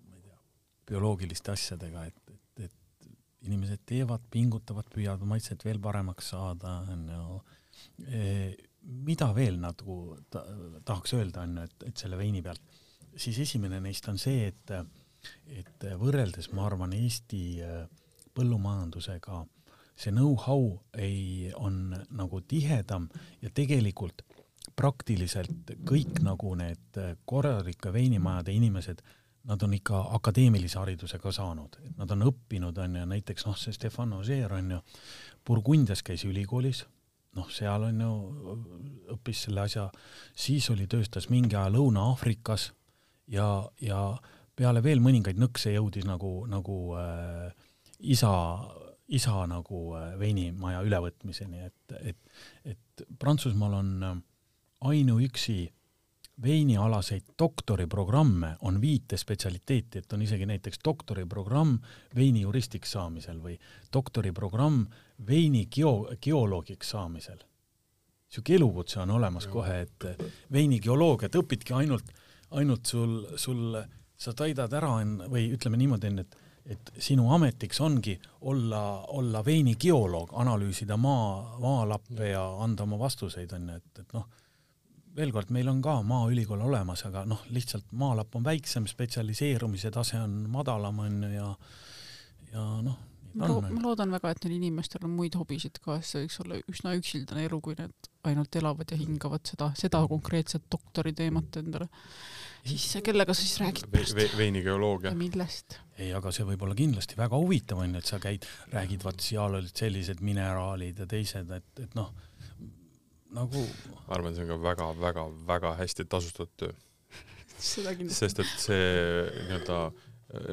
ma ei tea, bioloogiliste asjadega, et, et, et inimesed teevad, pingutavad, püüavad maitset veel paremaks saada, onju. mida veel nagu ta, tahaks öelda, onju, et, et selle veini pealt, siis esimene neist on see, et et võrreldes, ma arvan, Eesti äh, põllumajandusega. See know-how ei, on nagu tihedam ja tegelikult praktiliselt kõik nagu need korralike veinimajade inimesed, nad on ikka akadeemilise hariduse ka saanud, et nad on õppinud, on ju, näiteks noh, see Stefan Ožeer on ju, Burgundias käis ülikoolis, noh, seal on ju, õppis selle asja, siis oli, töötas mingi aja Lõuna-Aafrikas ja, ja peale veel mõningaid nõkse jõudis nagu, nagu äh, isa, isa nagu äh, veinimaja ülevõtmiseni, et, et, et Prantsusmaal on äh, ainuüksi veinialaseid doktoriprogramme on viite spetsialiteeti, et on isegi näiteks doktoriprogramm veinijuristiks saamisel või doktoriprogramm veini geo-, geoloogiks saamisel. niisugune elukutse on olemas kohe, et veinigeoloogia, et õpidki ainult, ainult sul, sul sa täidad ära en- või ütleme niimoodi, on, et et sinu ametiks ongi olla, olla veinigeoloog, analüüsida maa, maalappe ja anda oma vastuseid, on ju, et, et noh, veel kord, meil on ka Maaülikool olemas, aga noh, lihtsalt maalapp on väiksem, spetsialiseerumise tase on madalam, on ju, ja ja noh, ma lo- ma loodan väga, et neil inimestel on muid hobisid ka, sest see võiks olla üsna üksildane elu, kui nad ainult elavad ja hingavad seda, seda konkreetset doktori teemat endale. Siis kellega sa siis räägid Ve, ve, veinigeoloogia ja. millest? ei, aga see võib olla kindlasti väga huvitav on ju, et sa käid, räägid, vaat seal olid sellised mineraalid ja teised, et, et noh, nagu ma arvan, see on ka väga-väga-väga hästi tasustatud töö, seda kindlasti. sest et see nii-öelda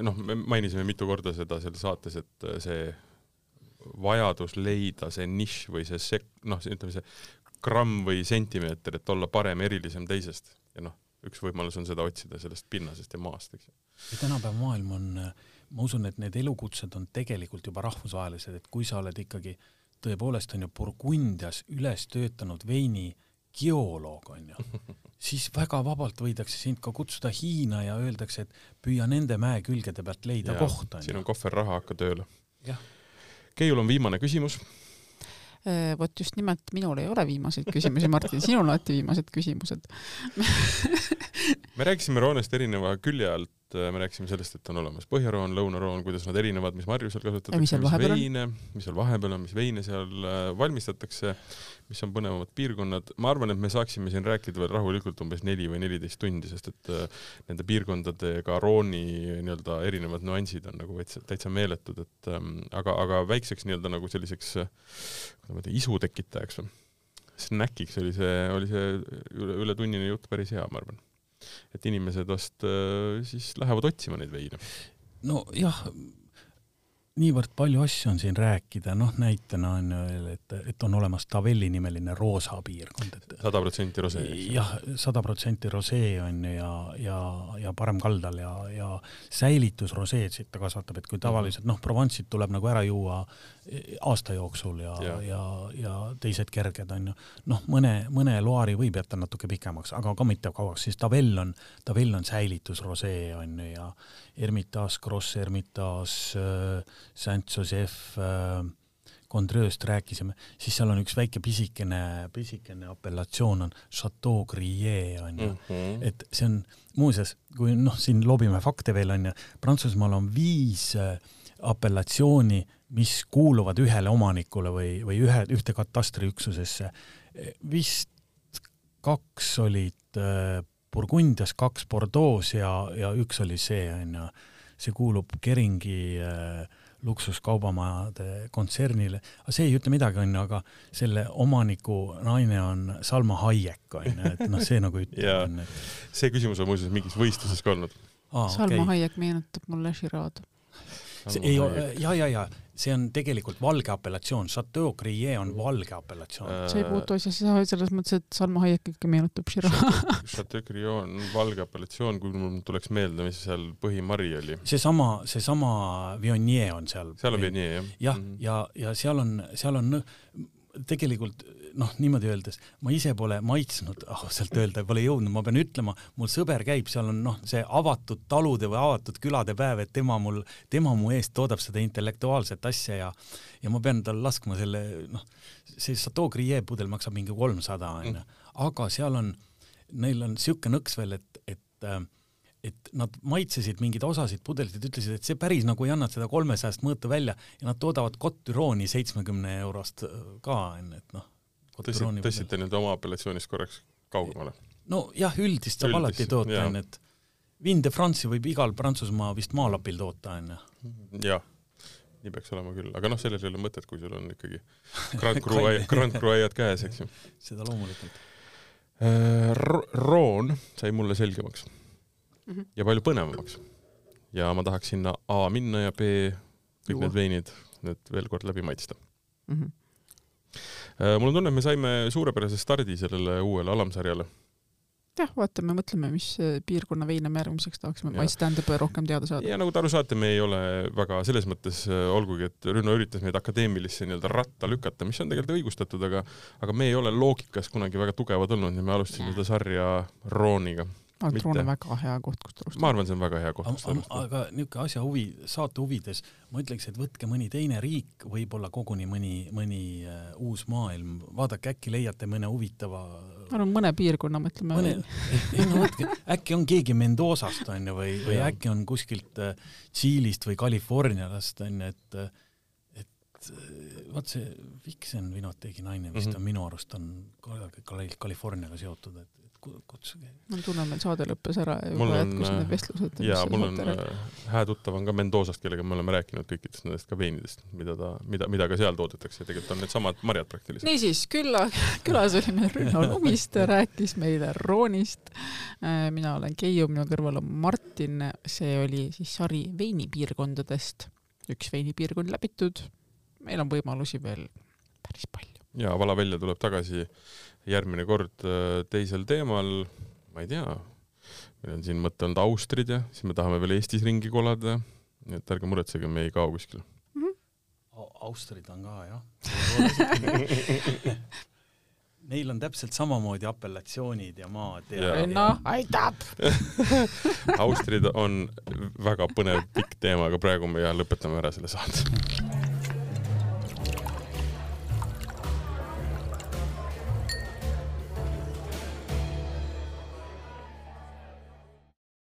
noh, me mainisime mitu korda seda seal saates, et see vajadus leida see nišš või see sek-, noh, ütleme see gramm või sentimeeter, et olla parem, erilisem teisest ja noh, üks võimalus on seda otsida sellest pinnasest ja maast, eks ju. ja tänapäeva maailm on, ma usun, et need elukutsed on tegelikult juba rahvusvahelised, et kui sa oled ikkagi tõepoolest on ju Burgundias üles töötanud veini geoloog on ju, siis väga vabalt võidakse sind ka kutsuda Hiina ja öeldakse, et püüa nende mäekülgede pealt leida koht on siin ju on. kohver raha, hakka tööle Jah.. Keiul on viimane küsimus. Äh, vot just nimelt minul ei ole viimaseid küsimusi, Martin, sinul on alati viimased küsimused. me rääkisime roonest erineva külje alt, me rääkisime sellest, et on olemas põhjaroon, lõunaroon, kuidas nad erinevad, mis marju seal kasutatakse, mis on? veine, mis seal vahepeal on, mis veine seal äh, valmistatakse, mis on põnevamad piirkonnad. ma arvan, et me saaksime siin rääkida veel rahulikult umbes neli või neliteist tundi, sest et äh, nende piirkondadega rooni nii-öelda erinevad nüansid on nagu täitsa, täitsa meeletud, et ähm, aga, aga väikseks nii-öelda nagu selliseks äh, kuidas ma ütlen, isu tekitajaks või snäkiks oli see, oli see üle, üle tunnine jutt päris hea, ma arvan et inimesed vast äh, siis lähevad otsima neid veine. nojah, niivõrd palju asju on siin rääkida, noh näitena on ju veel, et, et on olemas Tavelli nimeline roosa piirkond, et sada protsenti rosee. jah, sada protsenti rosee on ju ja, ja, ja parem kaldal ja, ja säilitusroseed siit ta kasvatab, et kui tavaliselt noh, Provence'it tuleb nagu ära juua aasta jooksul ja, ja, ja, ja teised kerged on ju. noh, mõne, mõne loari võib jätta natuke pikemaks, aga ka mitte kauaks, siis Tavell on, Tavell on säilitusrosee on ju ja Hermitage, Gross Hermitage äh,, Saint-Joseph äh, Condreust rääkisime, siis seal on üks väike pisikene, pisikene apellatsioon on Chateau Grillé on ju mm, -hmm. et see on muuseas, kui noh, siin lobime fakte veel on ju, Prantsusmaal on viis äh, apellatsiooni, mis kuuluvad ühele omanikule või, või ühe, ühte katastriüksusesse. vist kaks olid äh, Burgundias, kaks Bordeaux ja, ja üks oli see on ju, see kuulub Keringi äh, luksuskaubamajade kontsernile, aga see ei ütle midagi, onju, aga selle omaniku naine on Salma Hayek, onju, et noh, see nagu ütleb, onju. see küsimus on muuseas mingis võistluses ka olnud. Salma okay. Hayek meenutab mulle Shirado. ei, ja, ja, ja see on tegelikult valge apellatsioon, Chateau Crier on valge apellatsioon äh,. see ei puutu asjasse selles mõttes, et Salma Hayek ikka meenutab Shira. Chateau Crier on valge apellatsioon, kui mul tuleks meelde, mis seal põhimari oli. seesama, seesama Viognier on seal. seal on Viognier, jah? jah, mhm. ja, ja seal on, seal on tegelikult noh, niimoodi öeldes, ma ise pole maitsnud, ausalt öelda, pole jõudnud, ma pean ütlema, mul sõber käib, seal on noh, see avatud talude või avatud külade päev, et tema mul, tema mu eest toodab seda intellektuaalset asja ja ja ma pean tal laskma selle noh, see Chateau Grier pudel maksab mingi kolmsada onju, aga seal on, neil on siuke nõks veel, et, et äh, et nad maitsesid mingeid osasid pudeleid, ütlesid, et see päris nagu ei anna seda kolmesajast mõõtu välja ja nad toodavad Coturone'i seitsmekümne eurost ka, onju, et noh, tõstsid, tõstsite nüüd oma apellatsioonist korraks kaugemale? nojah, üldist saab üldist, alati toota, onju, et Vin de France'i võib igal Prantsusmaa vist maalapil toota, onju. jah, nii peaks olema küll, aga noh, sellel ei ole mõtet, kui sul on ikkagi Grand Cru Grand Cru aiad käes, eks ju. seda loomulikult äh,. Roon sai mulle selgemaks mm -hmm. ja palju põnevamaks. ja ma tahaks sinna A minna ja B kõik Juua. need veinid nüüd veel kord läbi maitsta mm. -hmm mul on tunne, et me saime suurepärase stardi sellele uuele alamsarjale. jah, vaatame, mõtleme, mis äh, piirkonna veine me järgmiseks tahaksime maitsta, tähendab rohkem teada saada. ja nagu te aru saate, me ei ole väga selles mõttes, äh, olgugi et Rünno üritas meid akadeemilisse nii-öelda ratta lükata, mis on tegelikult õigustatud, aga aga me ei ole loogikas kunagi väga tugevad olnud ja me alustasime seda sarja Rooniga Altroon on väga hea koht, kust alustada. ma arvan, see on väga hea koht, kust alustada. aga niisugune asja huvi, saate huvides, ma ütleks, et võtke mõni teine riik, võib-olla koguni mõni, mõni uh, uus maailm, vaadake, äkki leiate mõne huvitava ma arvan, mõne piirkonna mõtleme. mõne, ei no võtke, äkki on keegi Mendozast onju või, või äkki on kuskilt uh, Tšiilist või Californiast onju, et uh, vaat see Vixen Vinotegi naine vist mm -hmm. on minu arust on Californiaga seotud, et kutsuge. mul tunne, meil saade lõppes ära ja juba jätkusid need vestlused. jaa, mul on äh, hää tuttav on ka Mendozast, kellega me oleme rääkinud kõikidest nendest ka veinidest, mida ta, mida, mida ka seal toodetakse ja tegelikult on needsamad marjad praktiliselt. niisiis, külla, külas oli meil Rünno Lumiste, rääkis meile Roonist. Äh, mina olen Keiu, minu kõrval on Martin, see oli siis sari veinipiirkondadest. üks veinipiirkond läbitud. meil on võimalusi veel päris palju. ja Vala välja tuleb tagasi järgmine kord äh, teisel teemal, ma ei tea, meil on siin mõte olnud Austrid ja siis me tahame veel Eestis ringi kolada, nii et ärge muretsege, me ei kao kuskile mm. -hmm. Austrid on ka jah. Neil on täpselt samamoodi apellatsioonid ja maad ja, no aitab! Austrid on väga põnev pikk teema, aga praegu me jah lõpetame ära selle saate